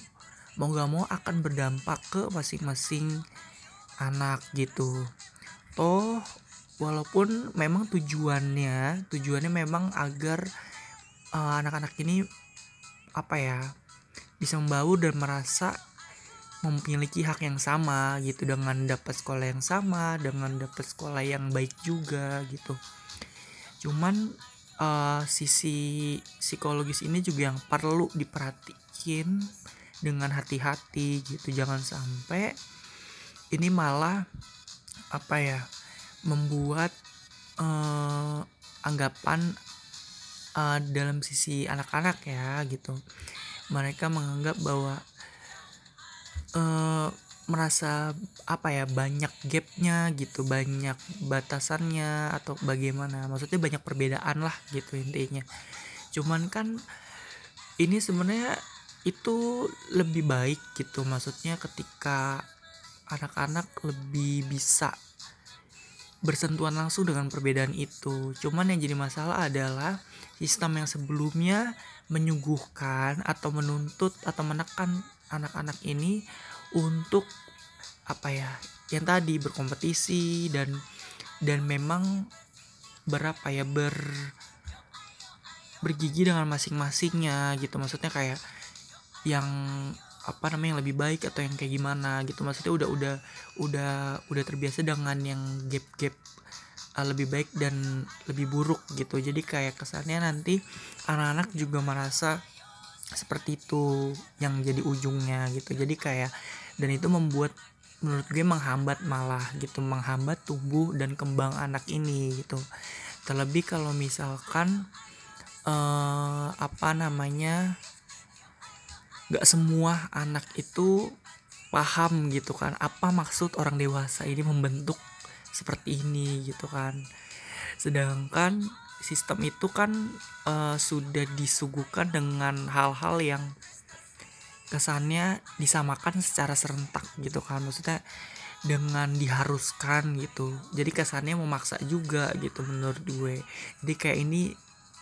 mau gak mau akan berdampak ke masing-masing anak gitu. Toh walaupun memang tujuannya tujuannya memang agar uh, anak-anak ini apa ya bisa membaur dan merasa memiliki hak yang sama gitu. Dengan dapat sekolah yang sama dengan dapat sekolah yang baik juga gitu. Cuman uh, sisi psikologis ini juga yang perlu diperhatikan dengan hati-hati gitu. Jangan sampai ini malah apa ya membuat uh, anggapan uh, dalam sisi anak-anak ya gitu. Mereka menganggap bahwa uh, merasa apa ya banyak gapnya gitu banyak batasannya atau bagaimana. Maksudnya banyak perbedaan lah gitu intinya. Cuman kan ini sebenarnya itu lebih baik gitu. Maksudnya ketika anak-anak lebih bisa bersentuhan langsung dengan perbedaan itu. Cuman yang jadi masalah adalah sistem yang sebelumnya menyuguhkan atau menuntut atau menekan anak-anak ini untuk apa ya yang tadi berkompetisi dan dan memang berapa ya ber bergigi dengan masing-masingnya gitu. Maksudnya kayak yang apa namanya yang lebih baik atau yang kayak gimana gitu. Maksudnya udah udah udah udah terbiasa dengan yang gap-gap uh, lebih baik dan lebih buruk gitu. Jadi kayak kesannya nanti anak-anak juga merasa seperti itu yang jadi ujungnya gitu. Jadi kayak dan itu membuat menurut gue menghambat malah gitu menghambat tubuh dan kembang anak ini gitu. Terlebih kalau misalkan uh, apa namanya gak semua anak itu paham gitu kan apa maksud orang dewasa ini membentuk seperti ini gitu kan. Sedangkan sistem itu kan uh, sudah disuguhkan dengan hal-hal yang kesannya disamakan secara serentak gitu kan. Maksudnya dengan diharuskan gitu. Jadi kesannya memaksa juga gitu menurut gue. Jadi kayak ini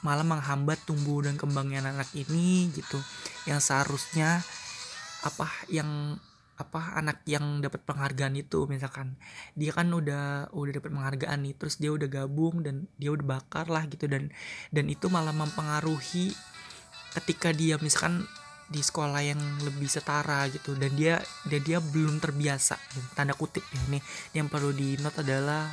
malah menghambat tumbuh dan kembangnya anak, ini gitu. Yang seharusnya apa yang apa anak yang dapat penghargaan itu misalkan. Dia kan udah udah dapat penghargaan nih terus dia udah gabung dan dia udah bakar lah gitu. Dan dan itu malah mempengaruhi ketika dia misalkan di sekolah yang lebih setara gitu. Dan dia dan dia belum terbiasa tanda kutip ya ini. Yang perlu di note adalah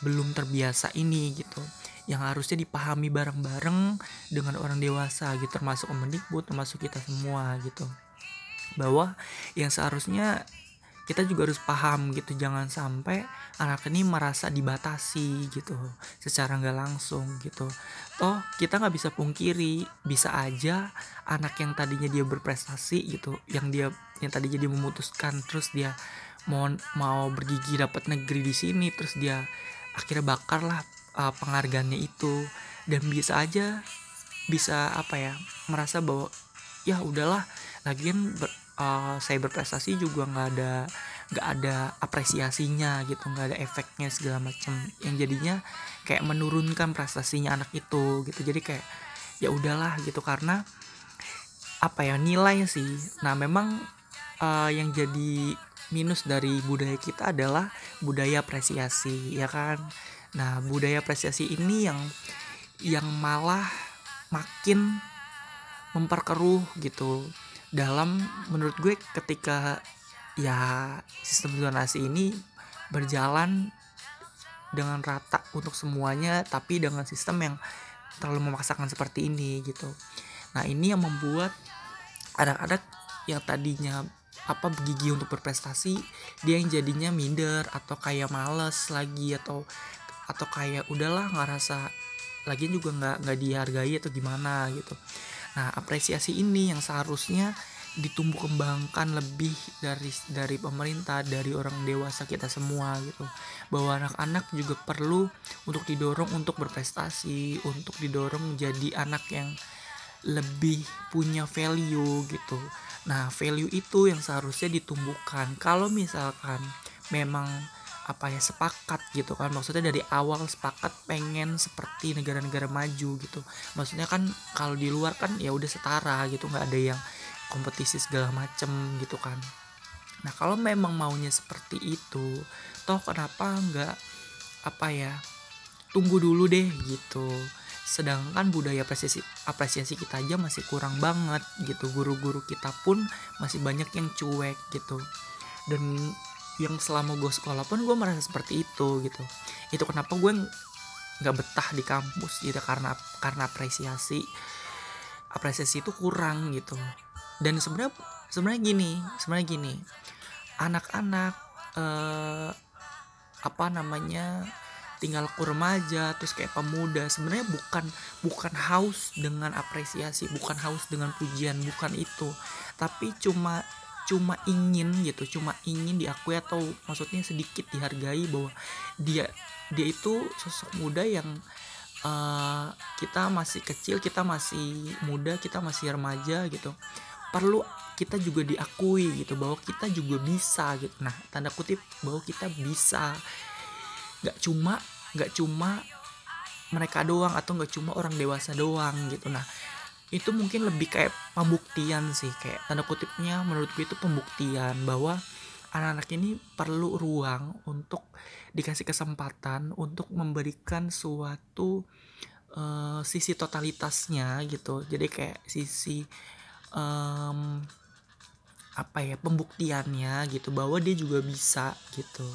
belum terbiasa ini gitu yang harusnya dipahami bareng-bareng dengan orang dewasa gitu termasuk Kemendikbud termasuk kita semua gitu. Bahwa yang seharusnya kita juga harus paham gitu jangan sampai anak ini merasa dibatasi gitu secara nggak langsung gitu. Toh kita nggak bisa pungkiri bisa aja anak yang tadinya dia berprestasi gitu yang dia yang tadi jadi memutuskan terus dia mau mau bergigi dapat negeri di sini terus dia akhirnya bakar lah uh, penghargaannya itu. Dan bisa aja bisa apa ya merasa bahwa ya udahlah. Lagian ber, uh, saya berprestasi juga nggak ada nggak ada apresiasinya gitu nggak ada efeknya segala macam. Yang jadinya kayak menurunkan prestasinya anak itu gitu. Jadi kayak ya udahlah gitu. Karena apa ya nilai sih. Nah memang uh, yang jadi minus dari budaya kita adalah budaya apresiasi ya kan nah budaya apresiasi ini yang yang malah makin memperkeruh gitu dalam menurut gue ketika ya sistem zonasi ini berjalan dengan rata untuk semuanya tapi dengan sistem yang terlalu memaksakan seperti ini gitu. Nah ini yang membuat anak-anak yang tadinya apa gigi untuk berprestasi dia yang jadinya minder atau kayak males lagi atau atau kayak udahlah nggak rasa lagi juga nggak nggak dihargai atau gimana gitu. Nah apresiasi ini yang seharusnya ditumbuh kembangkan lebih dari dari pemerintah dari orang dewasa kita semua gitu. Bahwa anak-anak juga perlu untuk didorong untuk berprestasi untuk didorong menjadi anak yang lebih punya value gitu. Nah value itu yang seharusnya ditumbuhkan. Kalau misalkan memang apa ya sepakat gitu kan. Maksudnya dari awal sepakat pengen seperti negara-negara maju gitu. Maksudnya kan kalau di luar kan ya udah setara gitu nggak ada yang kompetisi segala macem gitu kan. Nah kalau memang maunya seperti itu toh kenapa nggak apa ya tunggu dulu deh gitu. Sedangkan budaya apresiasi apresiasi kita aja masih kurang banget gitu. Guru-guru kita pun masih banyak yang cuek gitu. Dan yang selama gue sekolah pun gue merasa seperti itu gitu. Itu kenapa gue nggak betah di kampus gitu karena karena apresiasi apresiasi itu kurang gitu. Dan sebenarnya sebenarnya gini sebenarnya gini anak-anak eh, apa namanya tinggal ku remaja terus kayak pemuda sebenarnya bukan bukan haus dengan apresiasi bukan haus dengan pujian bukan itu. Tapi cuma cuma ingin gitu cuma ingin diakui atau maksudnya sedikit dihargai bahwa dia dia itu sosok muda yang uh, kita masih kecil kita masih muda kita masih remaja gitu. Perlu kita juga diakui gitu bahwa kita juga bisa gitu. Nah tanda kutip bahwa kita bisa. Nggak cuma nggak cuma mereka doang atau nggak cuma orang dewasa doang gitu. Nah itu mungkin lebih kayak pembuktian sih kayak tanda kutipnya menurut gue itu pembuktian bahwa anak-anak ini perlu ruang untuk dikasih kesempatan untuk memberikan suatu uh, sisi totalitasnya gitu. Jadi kayak sisi um, apa ya pembuktiannya gitu bahwa dia juga bisa gitu.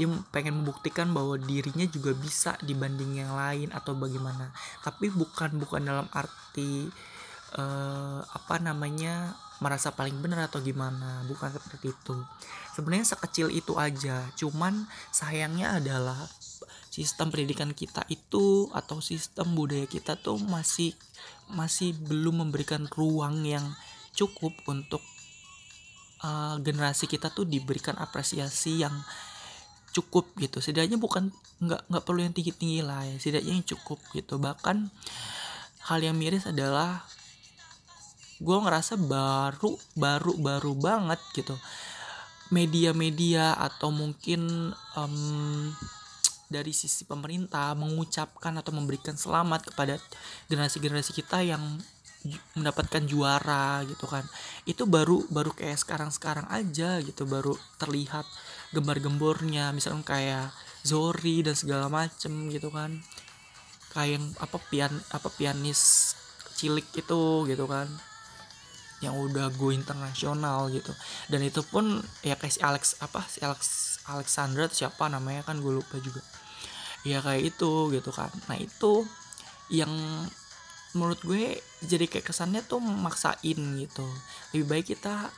Dia pengen membuktikan bahwa dirinya juga bisa dibanding yang lain atau bagaimana. Tapi bukan bukan dalam arti uh, apa namanya merasa paling benar atau gimana? Bukan seperti itu. Sebenarnya sekecil itu aja. Cuman sayangnya adalah sistem pendidikan kita itu atau sistem budaya kita tuh masih masih belum memberikan ruang yang cukup untuk uh, generasi kita tuh diberikan apresiasi yang cukup gitu. Setidaknya bukan nggak nggak perlu yang tinggi tinggi lah ya. Setidaknya yang cukup gitu. Bahkan hal yang miris adalah gue ngerasa baru baru baru banget gitu. Media-media atau mungkin um, dari sisi pemerintah mengucapkan atau memberikan selamat kepada generasi-generasi kita yang mendapatkan juara gitu kan. Itu baru baru kayak sekarang-sekarang aja gitu baru terlihat gembar-gembornya. Misalnya kayak Zori dan segala macem gitu kan. Kayak yang apa pian apa pianis cilik itu gitu kan yang udah go internasional gitu. Dan itu pun ya kayak si Alex apa si Alex Alexandra siapa namanya kan gue lupa juga. Ya kayak itu gitu kan. Nah itu yang menurut gue jadi kayak kesannya tuh maksain gitu. Lebih baik kita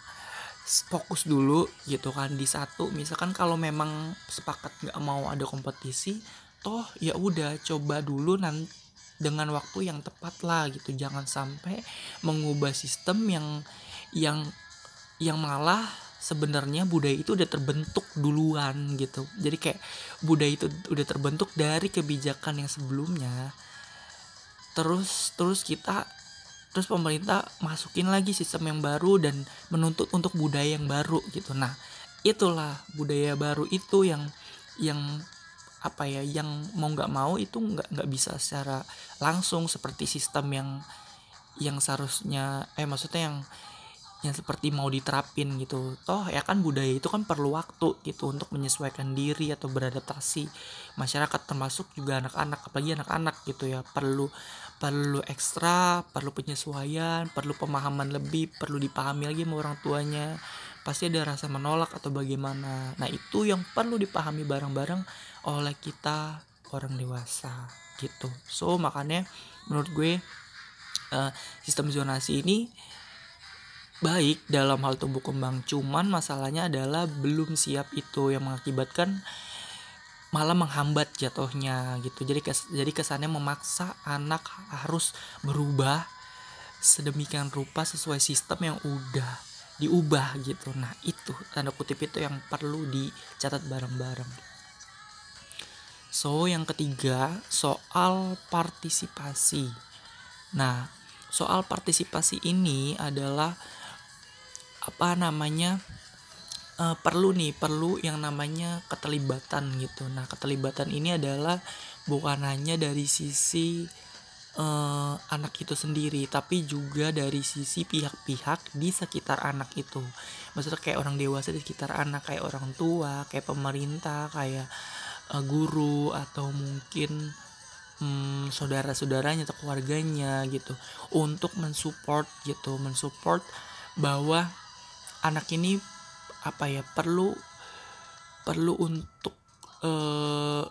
fokus dulu gitu kan di satu. Misalkan kalau memang sepakat nggak mau ada kompetisi toh ya udah coba dulu nanti dengan waktu yang tepat lah gitu. Jangan sampai mengubah sistem yang yang yang malah sebenarnya budaya itu udah terbentuk duluan gitu. Jadi kayak budaya itu udah terbentuk dari kebijakan yang sebelumnya. Terus terus kita terus pemerintah masukin lagi sistem yang baru dan menuntut untuk budaya yang baru gitu. Nah itulah budaya baru itu yang yang apa ya yang mau nggak mau itu nggak nggak bisa secara langsung seperti sistem yang yang seharusnya eh maksudnya yang yang seperti mau diterapin gitu. Toh ya kan budaya itu kan perlu waktu gitu untuk menyesuaikan diri atau beradaptasi masyarakat termasuk juga anak-anak apalagi anak-anak gitu ya. Perlu perlu ekstra perlu penyesuaian perlu pemahaman lebih perlu dipahami lagi sama orang tuanya pasti ada rasa menolak atau bagaimana. Nah itu yang perlu dipahami bareng-bareng oleh kita orang dewasa gitu. So makanya menurut gue uh, sistem zonasi ini baik dalam hal tumbuh kembang cuman masalahnya adalah belum siap itu yang mengakibatkan malah menghambat jatuhnya gitu. Jadi kes, jadi kesannya memaksa anak harus berubah sedemikian rupa sesuai sistem yang udah diubah gitu. Nah itu tanda kutip itu yang perlu dicatat bareng-bareng. So yang ketiga soal partisipasi. Nah soal partisipasi ini adalah apa namanya uh, perlu nih perlu yang namanya keterlibatan gitu. Nah keterlibatan ini adalah bukan hanya dari sisi uh, anak itu sendiri tapi juga dari sisi pihak-pihak di sekitar anak itu. Maksudnya kayak orang dewasa di sekitar anak kayak orang tua kayak pemerintah kayak uh, guru atau mungkin hmm, saudara-saudaranya atau keluarganya gitu untuk mensupport gitu mensupport bahwa anak ini apa ya perlu perlu untuk uh,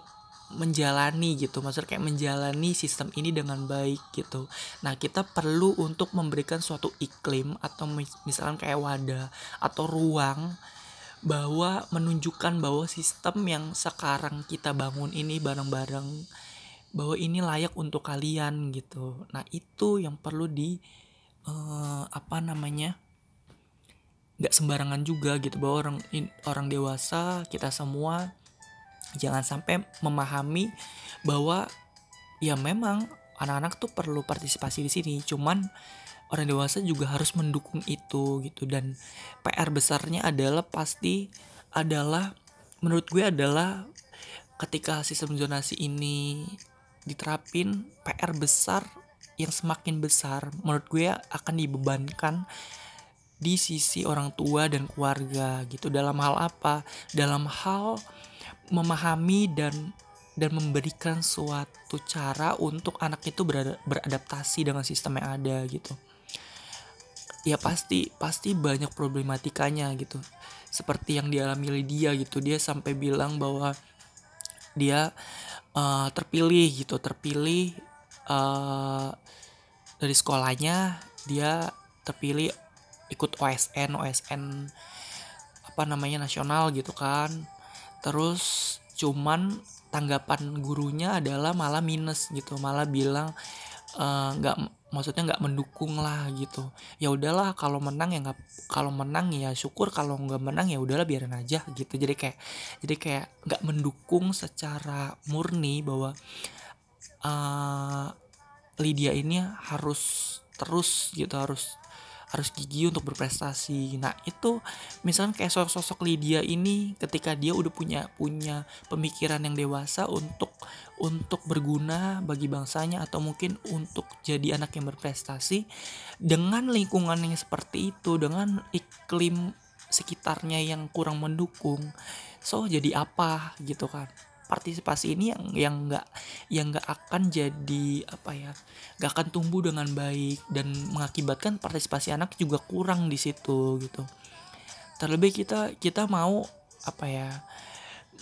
menjalani gitu. Maksudnya kayak menjalani sistem ini dengan baik gitu. Nah kita perlu untuk memberikan suatu iklim atau misalkan kayak wadah atau ruang bahwa menunjukkan bahwa sistem yang sekarang kita bangun ini bareng-bareng bahwa ini layak untuk kalian gitu. Nah itu yang perlu di uh, apa namanya nggak sembarangan juga gitu. Bahwa orang orang dewasa kita semua jangan sampai memahami bahwa ya memang anak-anak tuh perlu partisipasi di sini. Cuman orang dewasa juga harus mendukung itu gitu. Dan PR besarnya adalah pasti adalah menurut gue adalah ketika sistem zonasi ini diterapin PR besar yang semakin besar menurut gue akan dibebankan di sisi orang tua dan keluarga gitu. Dalam hal apa? Dalam hal memahami dan dan memberikan suatu cara untuk anak itu beradaptasi dengan sistem yang ada gitu. Ya pasti pasti banyak problematikanya gitu. Seperti yang dialami Lydia gitu. Dia sampai bilang bahwa dia uh, terpilih gitu. Terpilih uh, dari sekolahnya dia terpilih ikut OSN OSN apa namanya nasional gitu kan terus cuman tanggapan gurunya adalah malah minus gitu malah bilang eh, nggak uh, maksudnya nggak mendukung lah gitu. Ya udahlah kalau menang ya nggak kalau menang ya syukur kalau nggak menang ya udahlah biarin aja gitu. Jadi kayak jadi kayak nggak mendukung secara murni bahwa uh, Lydia ini harus terus gitu harus harus gigi untuk berprestasi. Nah itu misalnya kayak sosok-sosok Lydia ini ketika dia udah punya punya pemikiran yang dewasa untuk untuk berguna bagi bangsanya atau mungkin untuk jadi anak yang berprestasi dengan lingkungan yang seperti itu dengan iklim sekitarnya yang kurang mendukung so jadi apa gitu kan partisipasi ini yang yang nggak yang nggak akan jadi apa ya nggak akan tumbuh dengan baik dan mengakibatkan partisipasi anak juga kurang di situ gitu. Terlebih kita kita mau apa ya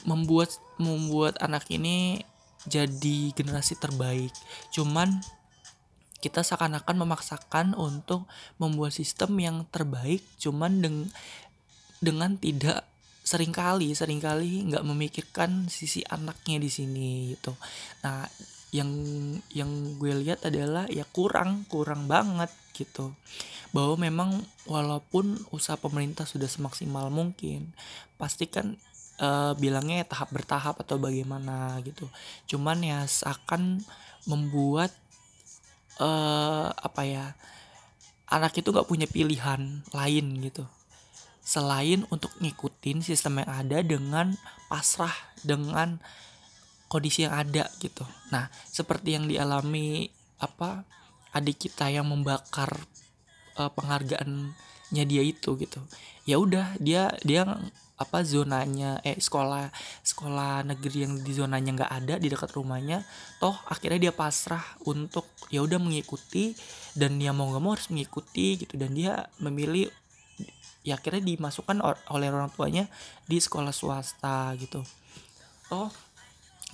membuat membuat anak ini jadi generasi terbaik. Cuman kita seakan-akan memaksakan untuk membuat sistem yang terbaik cuman deng dengan tidak sering kali sering kali nggak memikirkan sisi anaknya di sini gitu. Nah yang yang gue lihat adalah ya kurang kurang banget gitu. Bahwa memang walaupun usaha pemerintah sudah semaksimal mungkin pasti kan uh, bilangnya ya tahap bertahap atau bagaimana gitu. Cuman ya seakan membuat uh, apa ya anak itu nggak punya pilihan lain gitu selain untuk ngikutin sistem yang ada dengan pasrah dengan kondisi yang ada gitu. Nah seperti yang dialami apa adik kita yang membakar uh, penghargaannya dia itu gitu. Ya udah dia dia apa zonanya eh sekolah sekolah negeri yang di zonanya nggak ada di dekat rumahnya toh akhirnya dia pasrah untuk ya udah mengikuti dan dia mau nggak mau harus mengikuti gitu. Dan dia memilih ya akhirnya dimasukkan oleh orang tuanya di sekolah swasta gitu. Toh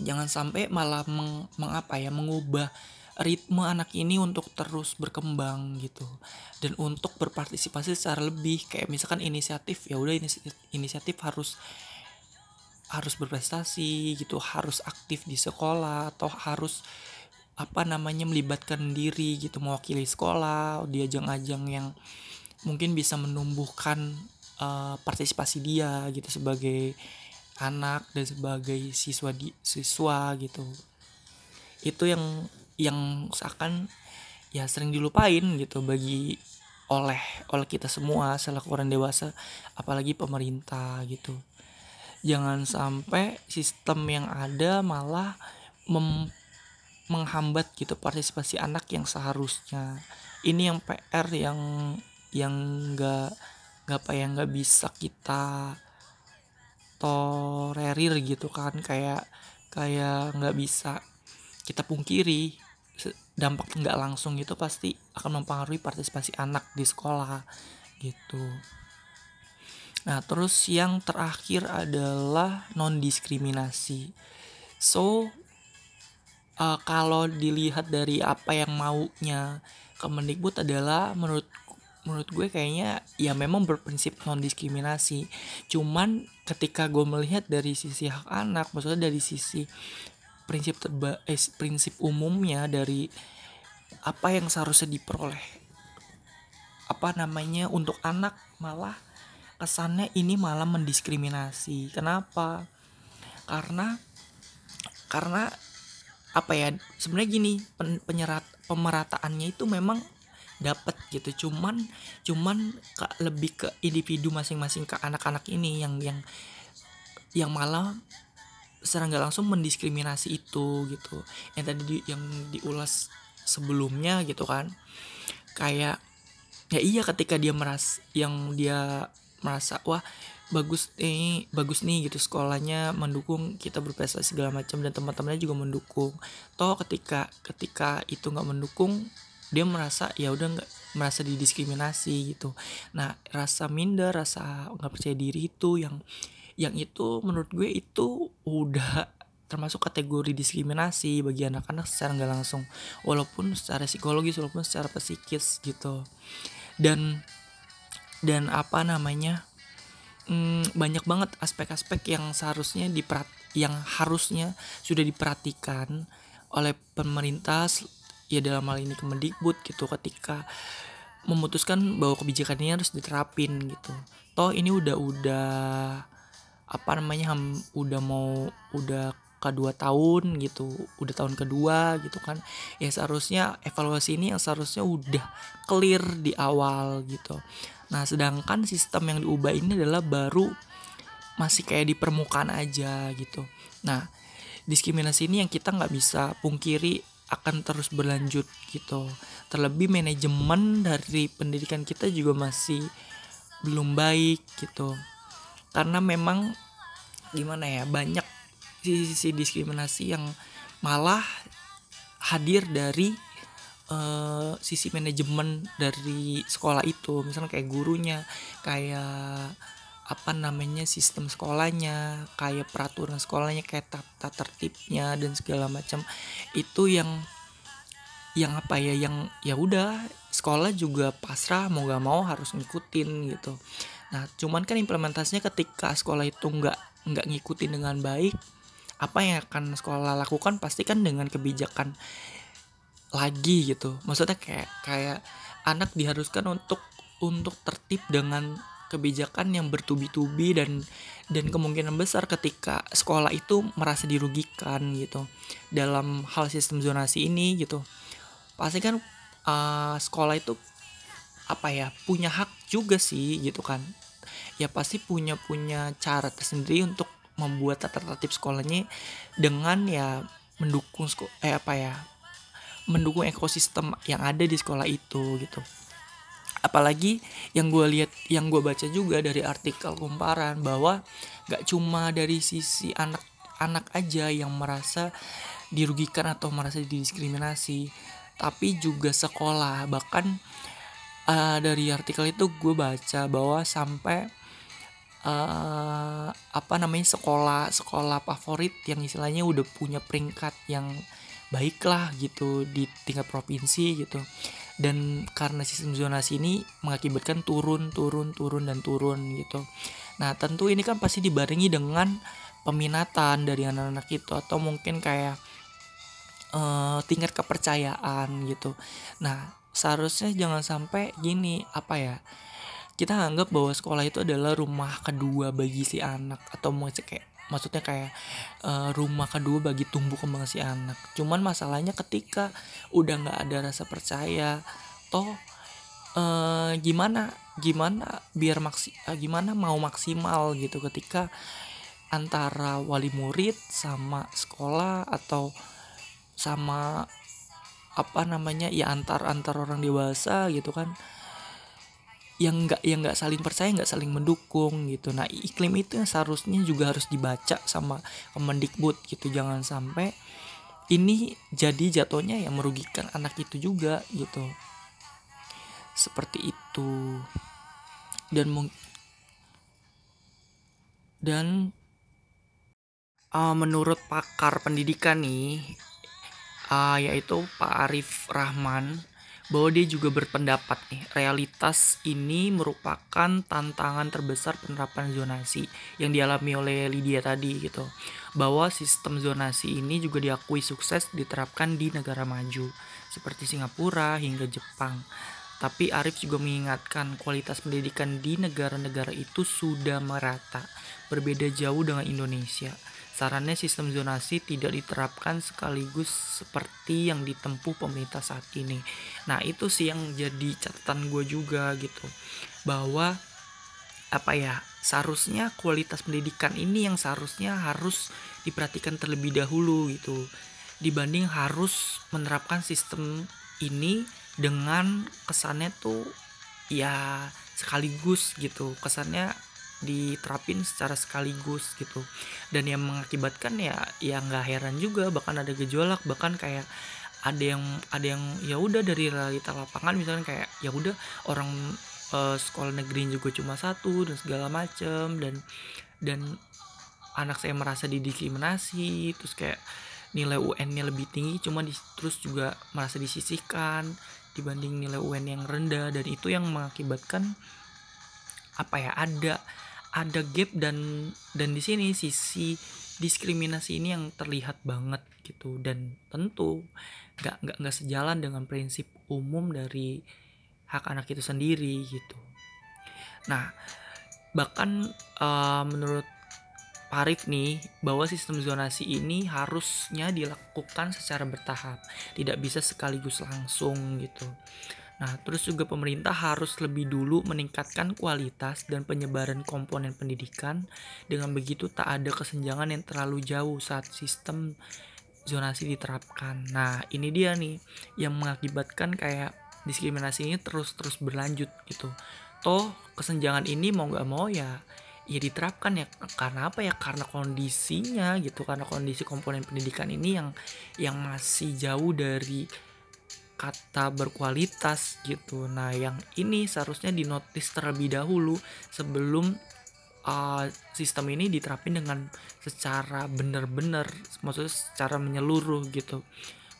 jangan sampai malah meng, mengapa ya mengubah ritme anak ini untuk terus berkembang gitu. Dan untuk berpartisipasi secara lebih kayak misalkan inisiatif ya udah inisiatif harus harus berprestasi gitu harus aktif di sekolah atau harus apa namanya melibatkan diri gitu mewakili sekolah di ajang-ajang yang mungkin bisa menumbuhkan uh, partisipasi dia gitu sebagai anak dan sebagai siswa di siswa gitu. Itu yang yang seakan ya sering dilupain gitu bagi oleh oleh kita semua selaku orang dewasa apalagi pemerintah gitu. Jangan sampai sistem yang ada malah mem, menghambat gitu partisipasi anak yang seharusnya. Ini yang PR yang yang nggak nggak apa yang nggak bisa kita tolerir gitu kan kayak kayak nggak bisa kita pungkiri dampak nggak langsung itu pasti akan mempengaruhi partisipasi anak di sekolah gitu. Nah, terus yang terakhir adalah non diskriminasi. So uh, kalau dilihat dari apa yang maunya Kemendikbud adalah menurut menurut gue kayaknya ya memang berprinsip non diskriminasi. Cuman ketika gue melihat dari sisi hak anak, maksudnya dari sisi prinsip terba eh, prinsip umumnya dari apa yang seharusnya diperoleh. Apa namanya untuk anak malah kesannya ini malah mendiskriminasi. Kenapa? Karena karena apa ya sebenarnya gini pen, penyerat pemerataannya itu memang dapat gitu. Cuman cuman ke, lebih ke individu masing-masing ke anak-anak ini yang yang yang malah secara langsung mendiskriminasi itu gitu. Yang tadi di, yang diulas sebelumnya gitu kan. Kayak ya iya ketika dia meras yang dia merasa wah bagus nih bagus nih gitu. Sekolahnya mendukung kita berprestasi segala macam dan teman-temannya juga mendukung. Toh ketika ketika itu nggak mendukung dia merasa ya udah nggak merasa didiskriminasi gitu. Nah rasa minder rasa nggak percaya diri itu yang yang itu menurut gue itu udah termasuk kategori diskriminasi bagi anak-anak secara nggak langsung. Walaupun secara psikologis walaupun secara psikis gitu. Dan dan apa namanya hmm, banyak banget aspek-aspek yang seharusnya diperat yang harusnya sudah diperhatikan oleh pemerintah ya dalam hal ini Kemendikbud gitu ketika memutuskan bahwa kebijakan ini harus diterapin gitu. Toh ini udah udah apa namanya ham, udah mau udah kedua tahun gitu udah tahun kedua gitu kan. Ya seharusnya evaluasi ini yang seharusnya udah clear di awal gitu. Nah sedangkan sistem yang diubah ini adalah baru masih kayak di permukaan aja gitu. Nah diskriminasi ini yang kita nggak bisa pungkiri akan terus berlanjut gitu. Terlebih manajemen dari pendidikan kita juga masih belum baik gitu. Karena memang gimana ya banyak sisi-sisi diskriminasi yang malah hadir dari uh, sisi manajemen dari sekolah itu. Misalnya kayak gurunya kayak apa namanya sistem sekolahnya kayak peraturan sekolahnya kayak tata tertibnya dan segala macam itu yang yang apa ya yang ya udah sekolah juga pasrah mau gak mau harus ngikutin gitu Nah, cuman kan implementasinya ketika sekolah itu nggak nggak ngikutin dengan baik, apa yang akan sekolah lakukan pasti kan dengan kebijakan lagi gitu. Maksudnya kayak kayak anak diharuskan untuk untuk tertib dengan kebijakan yang bertubi-tubi dan dan kemungkinan besar ketika sekolah itu merasa dirugikan gitu dalam hal sistem zonasi ini gitu. Pasti kan uh, sekolah itu apa ya punya hak juga sih gitu kan. Ya pasti punya punya cara tersendiri untuk membuat tata tertib sekolahnya dengan ya mendukung eh apa ya mendukung ekosistem yang ada di sekolah itu gitu apalagi yang gue lihat yang gue baca juga dari artikel kumparan bahwa gak cuma dari sisi anak-anak aja yang merasa dirugikan atau merasa didiskriminasi tapi juga sekolah. Bahkan uh, dari artikel itu gue baca bahwa sampai uh, apa namanya sekolah sekolah favorit yang istilahnya udah punya peringkat yang baik lah gitu di tingkat provinsi gitu dan karena sistem zonasi ini mengakibatkan turun turun turun dan turun gitu. Nah tentu ini kan pasti dibarengi dengan peminatan dari anak-anak itu atau mungkin kayak uh, tingkat kepercayaan gitu. Nah seharusnya jangan sampai gini apa ya kita anggap bahwa sekolah itu adalah rumah kedua bagi si anak atau mau kayak maksudnya kayak uh, rumah kedua bagi tumbuh kembang si anak. Cuman masalahnya ketika udah nggak ada rasa percaya toh uh, gimana gimana biar maksi uh, gimana mau maksimal gitu ketika antara wali murid sama sekolah atau sama apa namanya ya antar antar orang dewasa gitu kan yang nggak yang nggak saling percaya nggak saling mendukung gitu. Nah iklim itu yang seharusnya juga harus dibaca sama Kemendikbud gitu. Jangan sampai ini jadi jatuhnya yang merugikan anak itu juga gitu. Seperti itu. Dan dan uh, menurut pakar pendidikan nih uh, yaitu Pak Arif Rahman bahwa dia juga berpendapat nih realitas ini merupakan tantangan terbesar penerapan zonasi yang dialami oleh Lydia tadi gitu. Bahwa sistem zonasi ini juga diakui sukses diterapkan di negara maju seperti Singapura hingga Jepang. Tapi Arif juga mengingatkan kualitas pendidikan di negara-negara itu sudah merata berbeda jauh dengan Indonesia Sarannya sistem zonasi tidak diterapkan sekaligus seperti yang ditempuh pemerintah saat ini. Nah itu sih yang jadi catatan gue juga gitu. Bahwa apa ya seharusnya kualitas pendidikan ini yang seharusnya harus diperhatikan terlebih dahulu gitu. Dibanding harus menerapkan sistem ini dengan kesannya tuh ya sekaligus gitu. Kesannya diterapin secara sekaligus gitu. Dan yang mengakibatkan ya ya nggak heran juga bahkan ada gejolak bahkan kayak ada yang ada yang ya udah dari realita lapangan misalnya kayak ya udah orang uh, sekolah negeri juga cuma satu dan segala macem dan dan anak saya merasa didiskriminasi terus kayak nilai UN-nya lebih tinggi cuma di, terus juga merasa disisihkan dibanding nilai UN yang rendah dan itu yang mengakibatkan apa ya ada ada gap dan dan di sini sisi diskriminasi ini yang terlihat banget gitu dan tentu nggak nggak nggak sejalan dengan prinsip umum dari hak anak itu sendiri gitu. Nah bahkan uh, menurut Parif nih bahwa sistem zonasi ini harusnya dilakukan secara bertahap, tidak bisa sekaligus langsung gitu. Nah, terus juga pemerintah harus lebih dulu meningkatkan kualitas dan penyebaran komponen pendidikan. Dengan begitu tak ada kesenjangan yang terlalu jauh saat sistem zonasi diterapkan. Nah, ini dia nih yang mengakibatkan kayak diskriminasi ini terus-terus berlanjut gitu. Toh kesenjangan ini mau nggak mau ya ya diterapkan ya karena apa ya karena kondisinya gitu karena kondisi komponen pendidikan ini yang yang masih jauh dari kata berkualitas gitu. Nah, yang ini seharusnya dinotis terlebih dahulu sebelum uh, sistem ini diterapin dengan secara benar-benar, maksudnya secara menyeluruh gitu.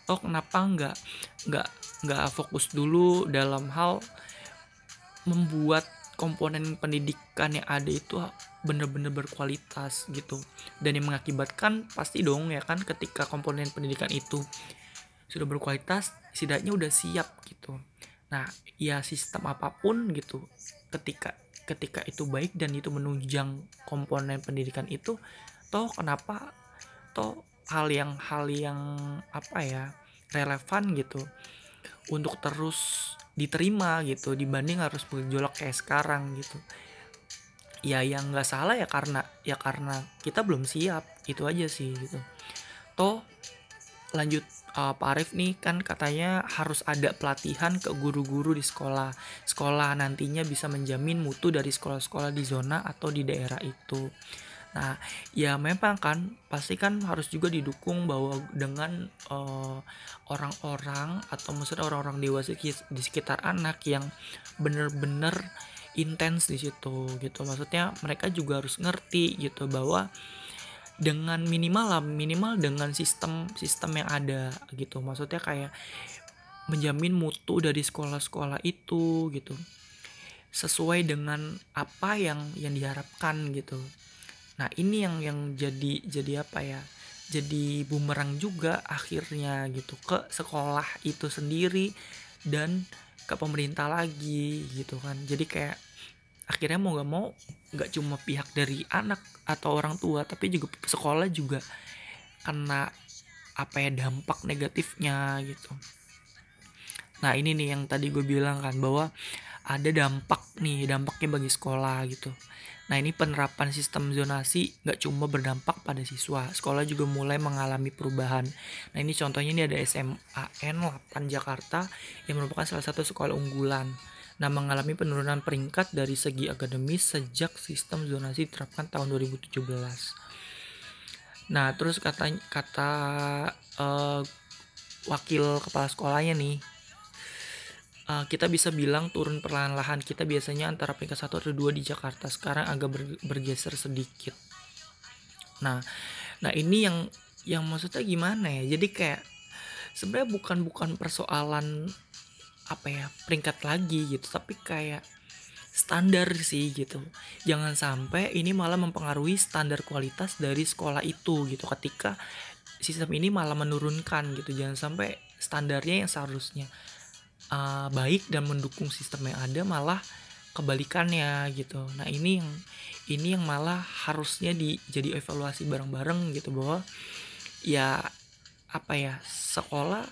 Oh, kenapa nggak nggak nggak fokus dulu dalam hal membuat komponen pendidikan yang ada itu benar-benar berkualitas gitu dan yang mengakibatkan pasti dong ya kan ketika komponen pendidikan itu sudah berkualitas setidaknya udah siap gitu. Nah ya sistem apa pun gitu ketika ketika itu baik dan itu menunjang komponen pendidikan itu toh kenapa toh hal yang hal yang apa ya relevan gitu untuk terus diterima gitu dibanding harus bergejolak kayak sekarang gitu. Ya yang nggak salah ya karena ya karena kita belum siap itu aja sih gitu. Toh lanjut uh, Pak Arif nih kan katanya harus ada pelatihan ke guru-guru di sekolah sekolah nantinya bisa menjamin mutu dari sekolah-sekolah di zona atau di daerah itu Nah, ya memang kan pasti kan harus juga didukung bahwa dengan orang orang-orang atau maksudnya orang-orang dewasa di sekitar anak yang bener-bener intens di situ gitu. Maksudnya mereka juga harus ngerti gitu bahwa dengan minimal lah minimal dengan sistem sistem yang ada gitu. Maksudnya kayak menjamin mutu dari sekolah-sekolah itu gitu sesuai dengan apa yang yang diharapkan gitu Nah, ini yang yang jadi jadi apa ya? Jadi bumerang juga akhirnya gitu ke sekolah itu sendiri dan ke pemerintah lagi gitu kan. Jadi kayak akhirnya mau gak mau nggak cuma pihak dari anak atau orang tua tapi juga sekolah juga kena apa ya dampak negatifnya gitu. Nah ini nih yang tadi gue bilang kan bahwa ada dampak nih dampaknya bagi sekolah gitu Nah ini penerapan sistem zonasi nggak cuma berdampak pada siswa, sekolah juga mulai mengalami perubahan. Nah ini contohnya ini ada SMAN 8 Jakarta yang merupakan salah satu sekolah unggulan. Nah mengalami penurunan peringkat dari segi akademis sejak sistem zonasi diterapkan tahun 2017. Nah terus kata kata uh, wakil kepala sekolahnya nih uh, kita bisa bilang turun perlahan-lahan. Kita biasanya antara peringkat satu atau dua di Jakarta sekarang agak ber, bergeser sedikit. Nah nah ini yang yang maksudnya gimana ya? Jadi kayak sebenarnya bukan bukan persoalan apa ya peringkat lagi gitu. Tapi kayak standar sih gitu. Jangan sampai ini malah mempengaruhi standar kualitas dari sekolah itu gitu. Ketika sistem ini malah menurunkan gitu. Jangan sampai standarnya yang seharusnya uh, baik dan mendukung sistem yang ada malah kebalikannya gitu. Nah ini yang ini yang malah harusnya di jadi evaluasi bareng-bareng gitu bahwa ya apa ya sekolah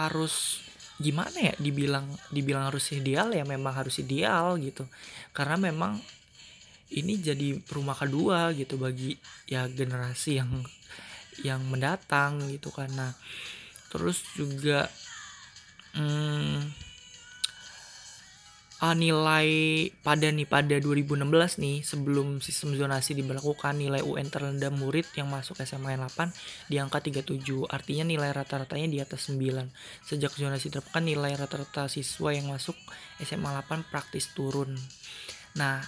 harus gimana ya dibilang dibilang harus ideal ya memang harus ideal gitu. Karena memang ini jadi rumah kedua gitu bagi ya generasi yang yang mendatang gitu karena terus juga hmm, uh, nilai pada nih pada 2016 nih sebelum sistem zonasi diberlakukan nilai UN terendah murid yang masuk SMA 8 di angka 37 artinya nilai rata-ratanya di atas 9 sejak zonasi diterapkan nilai rata-rata siswa yang masuk SMA 8 praktis turun. Nah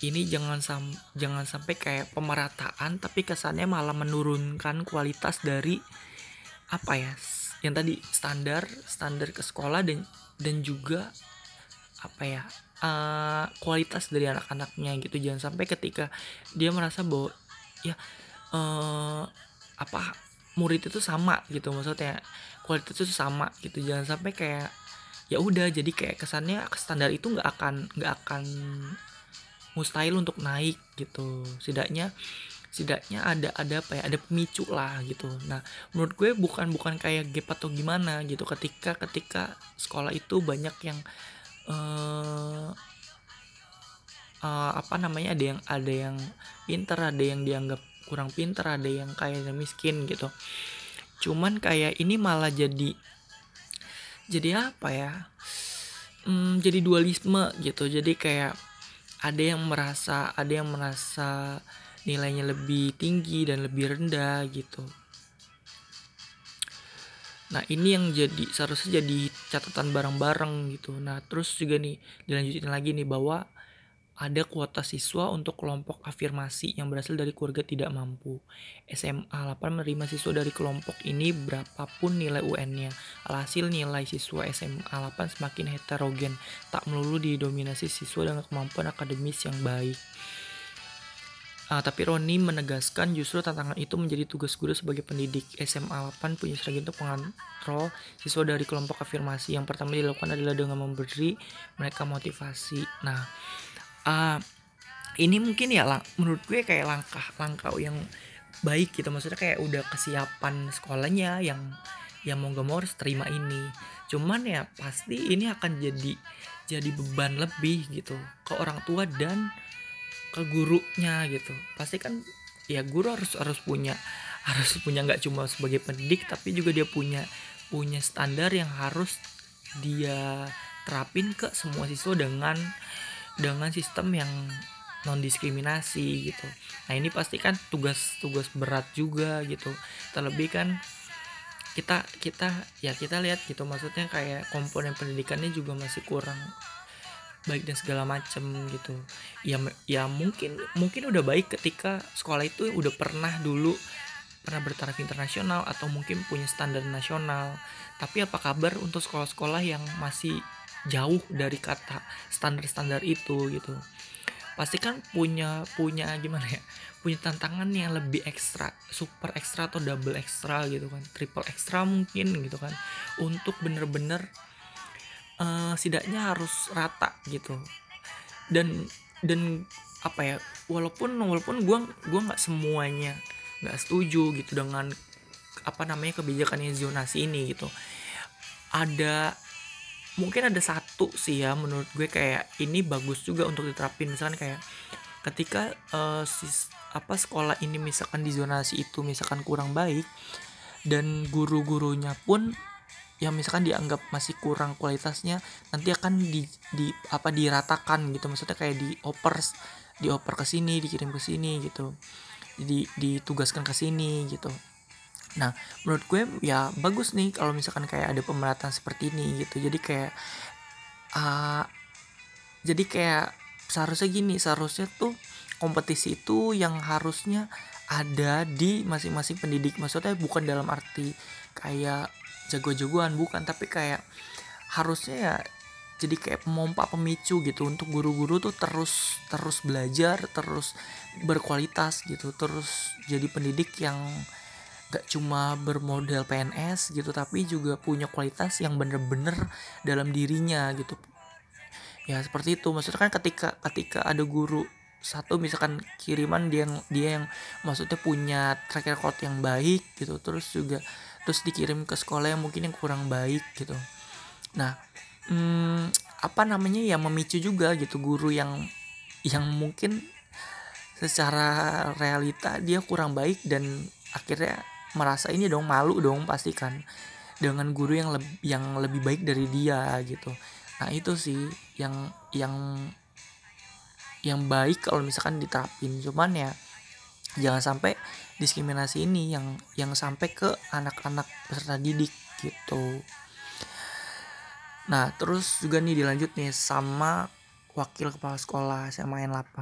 ini jangan sam jangan sampai kayak pemerataan tapi kesannya malah menurunkan kualitas dari apa ya yang tadi standar standar ke sekolah dan dan juga apa ya uh, kualitas dari anak-anaknya gitu. Jangan sampai ketika dia merasa bahwa ya uh, apa murid itu sama gitu. Maksudnya kualitas itu sama gitu. Jangan sampai kayak ya udah jadi kayak kesannya standar itu nggak akan nggak akan mustahil untuk naik gitu. Setidaknya setidaknya ada ada apa ya ada pemicu lah gitu. Nah menurut gue bukan bukan kayak gap atau gimana gitu. Ketika ketika sekolah itu banyak yang uh, uh, apa namanya ada yang ada yang pinter ada yang dianggap kurang pinter ada yang kayak miskin gitu cuman kayak ini malah jadi jadi apa ya hmm, jadi dualisme gitu jadi kayak ada yang merasa ada yang merasa nilainya lebih tinggi dan lebih rendah gitu. Nah ini yang jadi seharusnya jadi catatan bareng-bareng gitu. Nah terus juga nih dilanjutin lagi nih bahwa ada kuota siswa untuk kelompok afirmasi yang berasal dari keluarga tidak mampu. SMA 8 menerima siswa dari kelompok ini berapapun nilai UN-nya. Alhasil nilai siswa SMA 8 semakin heterogen, tak melulu didominasi siswa dengan kemampuan akademis yang baik. Uh, tapi Roni menegaskan justru tantangan itu menjadi tugas guru sebagai pendidik. SMA 8 punya strategi untuk mengontrol siswa dari kelompok afirmasi. Yang pertama dilakukan adalah dengan memberi mereka motivasi. Nah, uh, ini mungkin ya lang menurut gue kayak langkah-langkah yang baik gitu. Maksudnya kayak udah kesiapan sekolahnya yang yang mau gak mau harus terima ini. cuman ya pasti ini akan jadi jadi beban lebih gitu ke orang tua dan ke gurunya gitu pasti kan ya guru harus harus punya harus punya nggak cuma sebagai pendidik tapi juga dia punya punya standar yang harus dia terapin ke semua siswa dengan dengan sistem yang non diskriminasi gitu. Nah ini pasti kan tugas-tugas berat juga gitu. Terlebih kan kita kita ya kita lihat gitu maksudnya kayak komponen pendidikannya juga masih kurang baik dan segala macem gitu. Ya ya mungkin mungkin udah baik ketika sekolah itu udah pernah dulu pernah bertaraf internasional atau mungkin punya standar nasional. Tapi apa kabar untuk sekolah-sekolah yang masih jauh dari kata standar-standar itu gitu? Pasti kan punya punya gimana ya punya tantangan yang lebih ekstra super ekstra atau double ekstra gitu kan triple ekstra mungkin gitu kan. Untuk bener-bener uh, setidaknya harus rata gitu. Dan dan apa ya walaupun walaupun gue gua nggak semuanya nggak setuju gitu dengan apa namanya kebijakannya zonasi ini gitu. Ada mungkin ada satu sih ya menurut gue kayak ini bagus juga untuk diterapin. Misalkan kayak ketika uh, sis, apa sekolah ini misalkan di zonasi itu misalkan kurang baik dan guru-gurunya pun yang misalkan dianggap masih kurang kualitasnya nanti akan di, di apa diratakan gitu maksudnya kayak di oper dioper ke sini dikirim ke sini gitu di ditugaskan ke sini gitu Nah, menurut gue ya bagus nih kalau misalkan kayak ada pemerataan seperti ini gitu. Jadi kayak uh, jadi kayak seharusnya gini, seharusnya tuh kompetisi itu yang harusnya ada di masing-masing pendidik. Maksudnya bukan dalam arti kayak jago-jagoan bukan, tapi kayak harusnya ya jadi kayak pompa pemicu gitu untuk guru-guru tuh terus terus belajar, terus berkualitas gitu, terus jadi pendidik yang gak cuma bermodel PNS gitu tapi juga punya kualitas yang bener-bener dalam dirinya gitu. Ya seperti itu. Maksudnya kan ketika ketika ada guru satu misalkan kiriman dia yang dia yang maksudnya punya track record yang baik gitu terus juga terus dikirim ke sekolah yang mungkin yang kurang baik gitu. Nah hmm, apa namanya ya memicu juga gitu guru yang yang mungkin secara realita dia kurang baik dan akhirnya merasa ini dong malu dong pasti kan dengan guru yang lebih yang lebih baik dari dia gitu. Nah itu sih yang yang yang baik kalau misalkan diterapin. Cuman ya jangan sampai diskriminasi ini yang yang sampai ke anak-anak peserta didik gitu nah terus juga nih dilanjut nih sama wakil kepala sekolah SMA N8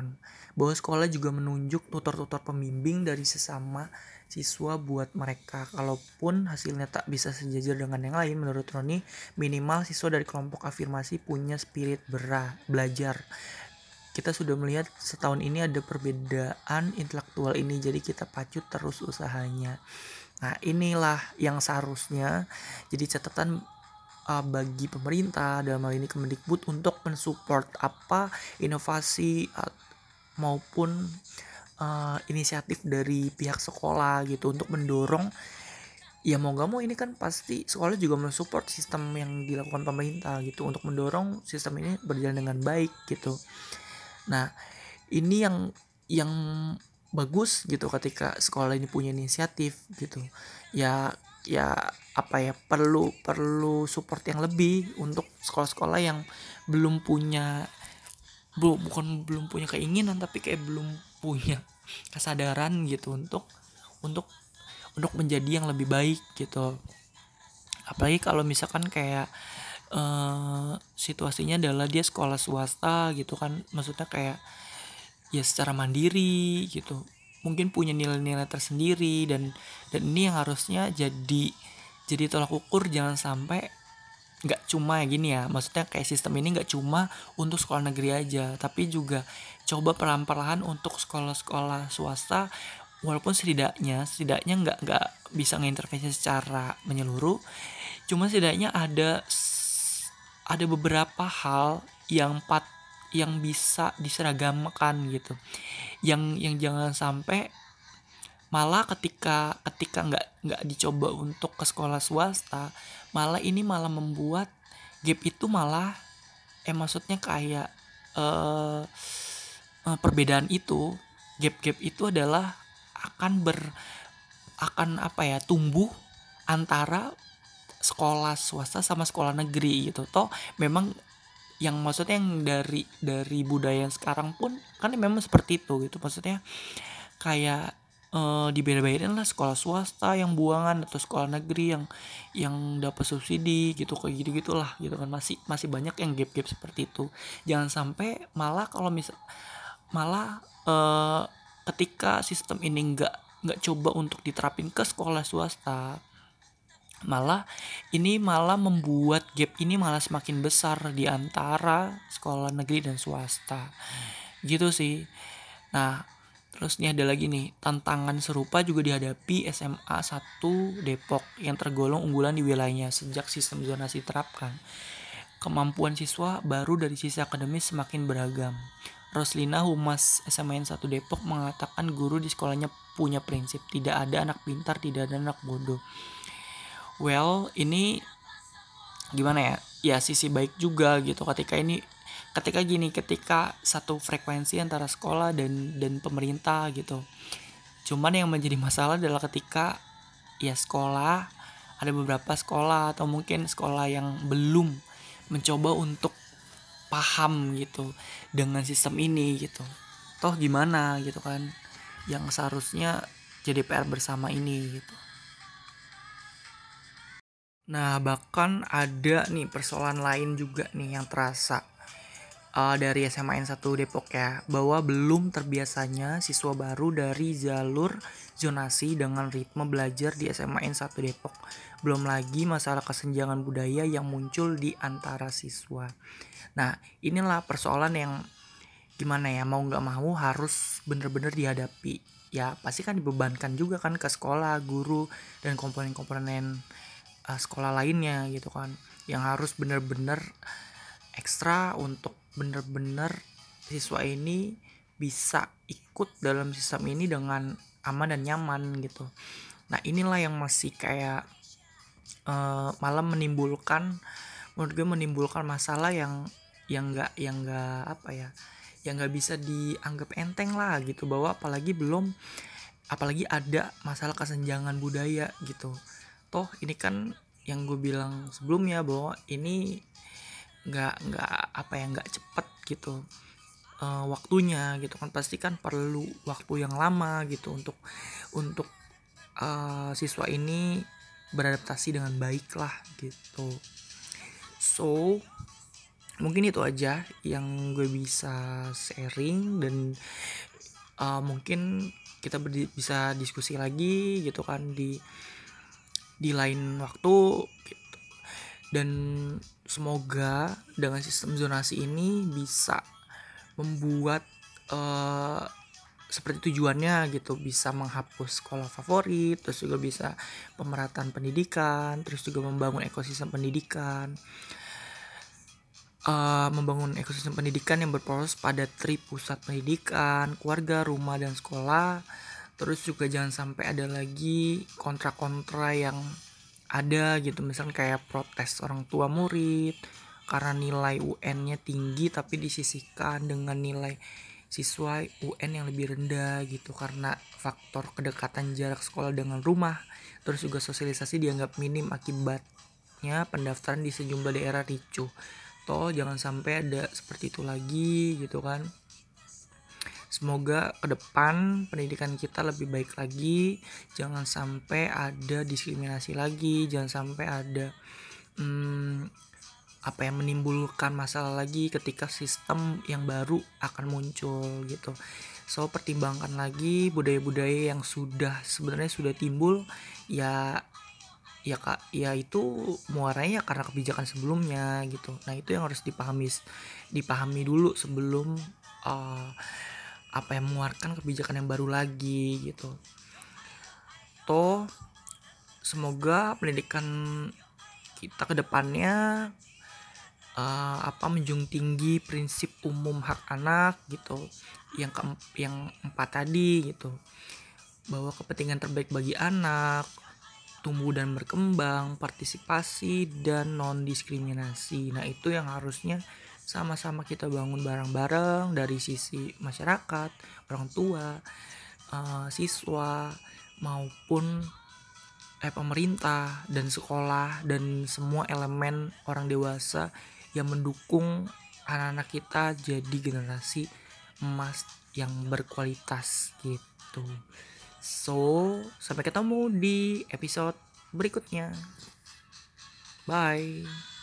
bahwa sekolah juga menunjuk tutor-tutor pembimbing dari sesama siswa buat mereka. Kalaupun hasilnya tak bisa sejajar dengan yang lain, menurut Roni, minimal siswa dari kelompok afirmasi punya spirit berah, belajar. Kita sudah melihat setahun ini ada perbedaan intelektual ini, jadi kita pacu terus usahanya. Nah, inilah yang seharusnya jadi catatan uh, bagi pemerintah dalam hal ini Kemendikbud untuk mensupport apa inovasi uh, maupun uh, inisiatif dari pihak sekolah gitu untuk mendorong ya mau gak mau ini kan pasti sekolah juga mensupport sistem yang dilakukan pemerintah gitu untuk mendorong sistem ini berjalan dengan baik gitu nah ini yang yang bagus gitu ketika sekolah ini punya inisiatif gitu. Ya ya apa ya perlu perlu support yang lebih untuk sekolah-sekolah yang belum punya belum bukan belum punya keinginan tapi kayak belum punya kesadaran gitu untuk untuk untuk menjadi yang lebih baik gitu. Apalagi kalau misalkan kayak uh, situasinya adalah dia sekolah swasta gitu kan. Maksudnya kayak ya secara mandiri gitu. Mungkin punya nilai-nilai tersendiri dan dan ini yang harusnya jadi jadi tolak ukur. Jangan sampai nggak cuma ya gini ya. Maksudnya kayak sistem ini nggak cuma untuk sekolah negeri aja. Tapi juga coba pelan-pelan untuk sekolah-sekolah swasta walaupun setidaknya setidaknya nggak nggak bisa ngintervensi secara menyeluruh. Cuma setidaknya ada ada beberapa hal yang pat yang bisa diseragamkan gitu. Yang yang jangan sampai malah ketika ketika nggak nggak dicoba untuk ke sekolah swasta malah ini malah membuat gap itu malah eh maksudnya kayak uh, uh, perbedaan itu gap-gap itu adalah akan ber akan apa ya tumbuh antara sekolah swasta sama sekolah negeri gitu. Toh memang yang maksudnya yang dari dari budaya yang sekarang pun kan memang seperti itu gitu. Maksudnya kayak uh, dibeda-bedain lah sekolah swasta yang buangan atau sekolah negeri yang yang dapat subsidi gitu kayak gitu gitulah gitu kan. Masih masih banyak yang gap-gap seperti itu. Jangan sampai malah kalau misal malah uh, ketika sistem ini nggak nggak coba untuk diterapin ke sekolah swasta malah ini malah membuat gap ini malah semakin besar di antara sekolah negeri dan swasta. Gitu sih. Nah terus nih ada lagi nih tantangan serupa juga dihadapi SMA 1 Depok yang tergolong unggulan di wilayahnya sejak sistem zonasi terapkan kemampuan siswa baru dari sisi akademis semakin beragam. Roslina Humas SMN 1 Depok mengatakan guru di sekolahnya punya prinsip tidak ada anak pintar, tidak ada anak bodoh. Well, ini gimana ya? Ya sisi baik juga gitu ketika ini ketika gini ketika satu frekuensi antara sekolah dan dan pemerintah gitu. Cuman yang menjadi masalah adalah ketika ya sekolah ada beberapa sekolah atau mungkin sekolah yang belum mencoba untuk paham gitu dengan sistem ini gitu toh gimana gitu kan yang seharusnya jadi PR bersama ini gitu nah bahkan ada nih persoalan lain juga nih yang terasa uh, dari SMAN 1 Depok ya bahwa belum terbiasanya siswa baru dari jalur zonasi dengan ritme belajar di SMAN 1 Depok belum lagi masalah kesenjangan budaya yang muncul di antara siswa Nah, inilah persoalan yang gimana ya mau nggak mau harus bener-bener dihadapi. Ya pasti kan dibebankan juga kan ke sekolah, guru dan komponen-komponen uh, sekolah lainnya gitu kan, yang harus bener-bener ekstra untuk bener-bener siswa ini bisa ikut dalam sistem ini dengan aman dan nyaman gitu. Nah inilah yang masih kayak uh, malah menimbulkan menurut gue menimbulkan masalah yang yang nggak yang nggak apa ya yang nggak bisa dianggap enteng lah gitu. Bahwa apalagi belum apalagi ada masalah kesenjangan budaya gitu toh ini kan yang gue bilang sebelumnya bahwa ini nggak nggak apa ya nggak cepet gitu uh, waktunya gitu kan. Pasti kan perlu waktu yang lama gitu untuk untuk uh, siswa ini beradaptasi dengan baik lah gitu. So mungkin itu aja yang gue bisa sharing dan uh, mungkin kita bisa diskusi lagi gitu kan di di lain waktu gitu. dan semoga dengan sistem zonasi ini bisa membuat uh, seperti tujuannya gitu bisa menghapus sekolah favorit terus juga bisa pemerataan pendidikan terus juga membangun ekosistem pendidikan uh, membangun ekosistem pendidikan yang berproses pada tri pusat pendidikan, keluarga, rumah, dan sekolah. Terus juga jangan sampai ada lagi kontra-kontra yang ada gitu, misalnya kayak protes orang tua murid karena nilai UN-nya tinggi tapi disisihkan dengan nilai siswa UN yang lebih rendah gitu. Karena faktor kedekatan jarak sekolah dengan rumah. Terus juga sosialisasi dianggap minim akibatnya pendaftaran di sejumlah daerah ricuh. Toh jangan sampai ada seperti itu lagi gitu kan semoga ke depan pendidikan kita lebih baik lagi. Jangan sampai ada diskriminasi lagi. Jangan sampai ada hmm, apa yang menimbulkan masalah lagi ketika sistem yang baru akan muncul gitu. So pertimbangkan lagi budaya-budaya yang sudah sebenarnya sudah timbul. Ya ya kak ya itu muaranya karena kebijakan sebelumnya gitu. Nah itu yang harus dipahami dipahami dulu sebelum uh, apa yang mengeluarkan kebijakan yang baru lagi gitu. Toh semoga pendidikan kita ke depannya uh, apa menjunjung tinggi prinsip umum hak anak gitu. Yang ke yang empat tadi gitu. Bahwa kepentingan terbaik bagi anak tumbuh dan berkembang, partisipasi dan non diskriminasi. Nah, itu yang harusnya sama-sama kita bangun bareng-bareng dari sisi masyarakat, orang tua, uh, siswa maupun eh pemerintah dan sekolah dan semua elemen orang dewasa yang mendukung anak-anak kita jadi generasi emas yang berkualitas gitu. So, sampai ketemu di episode berikutnya. Bye.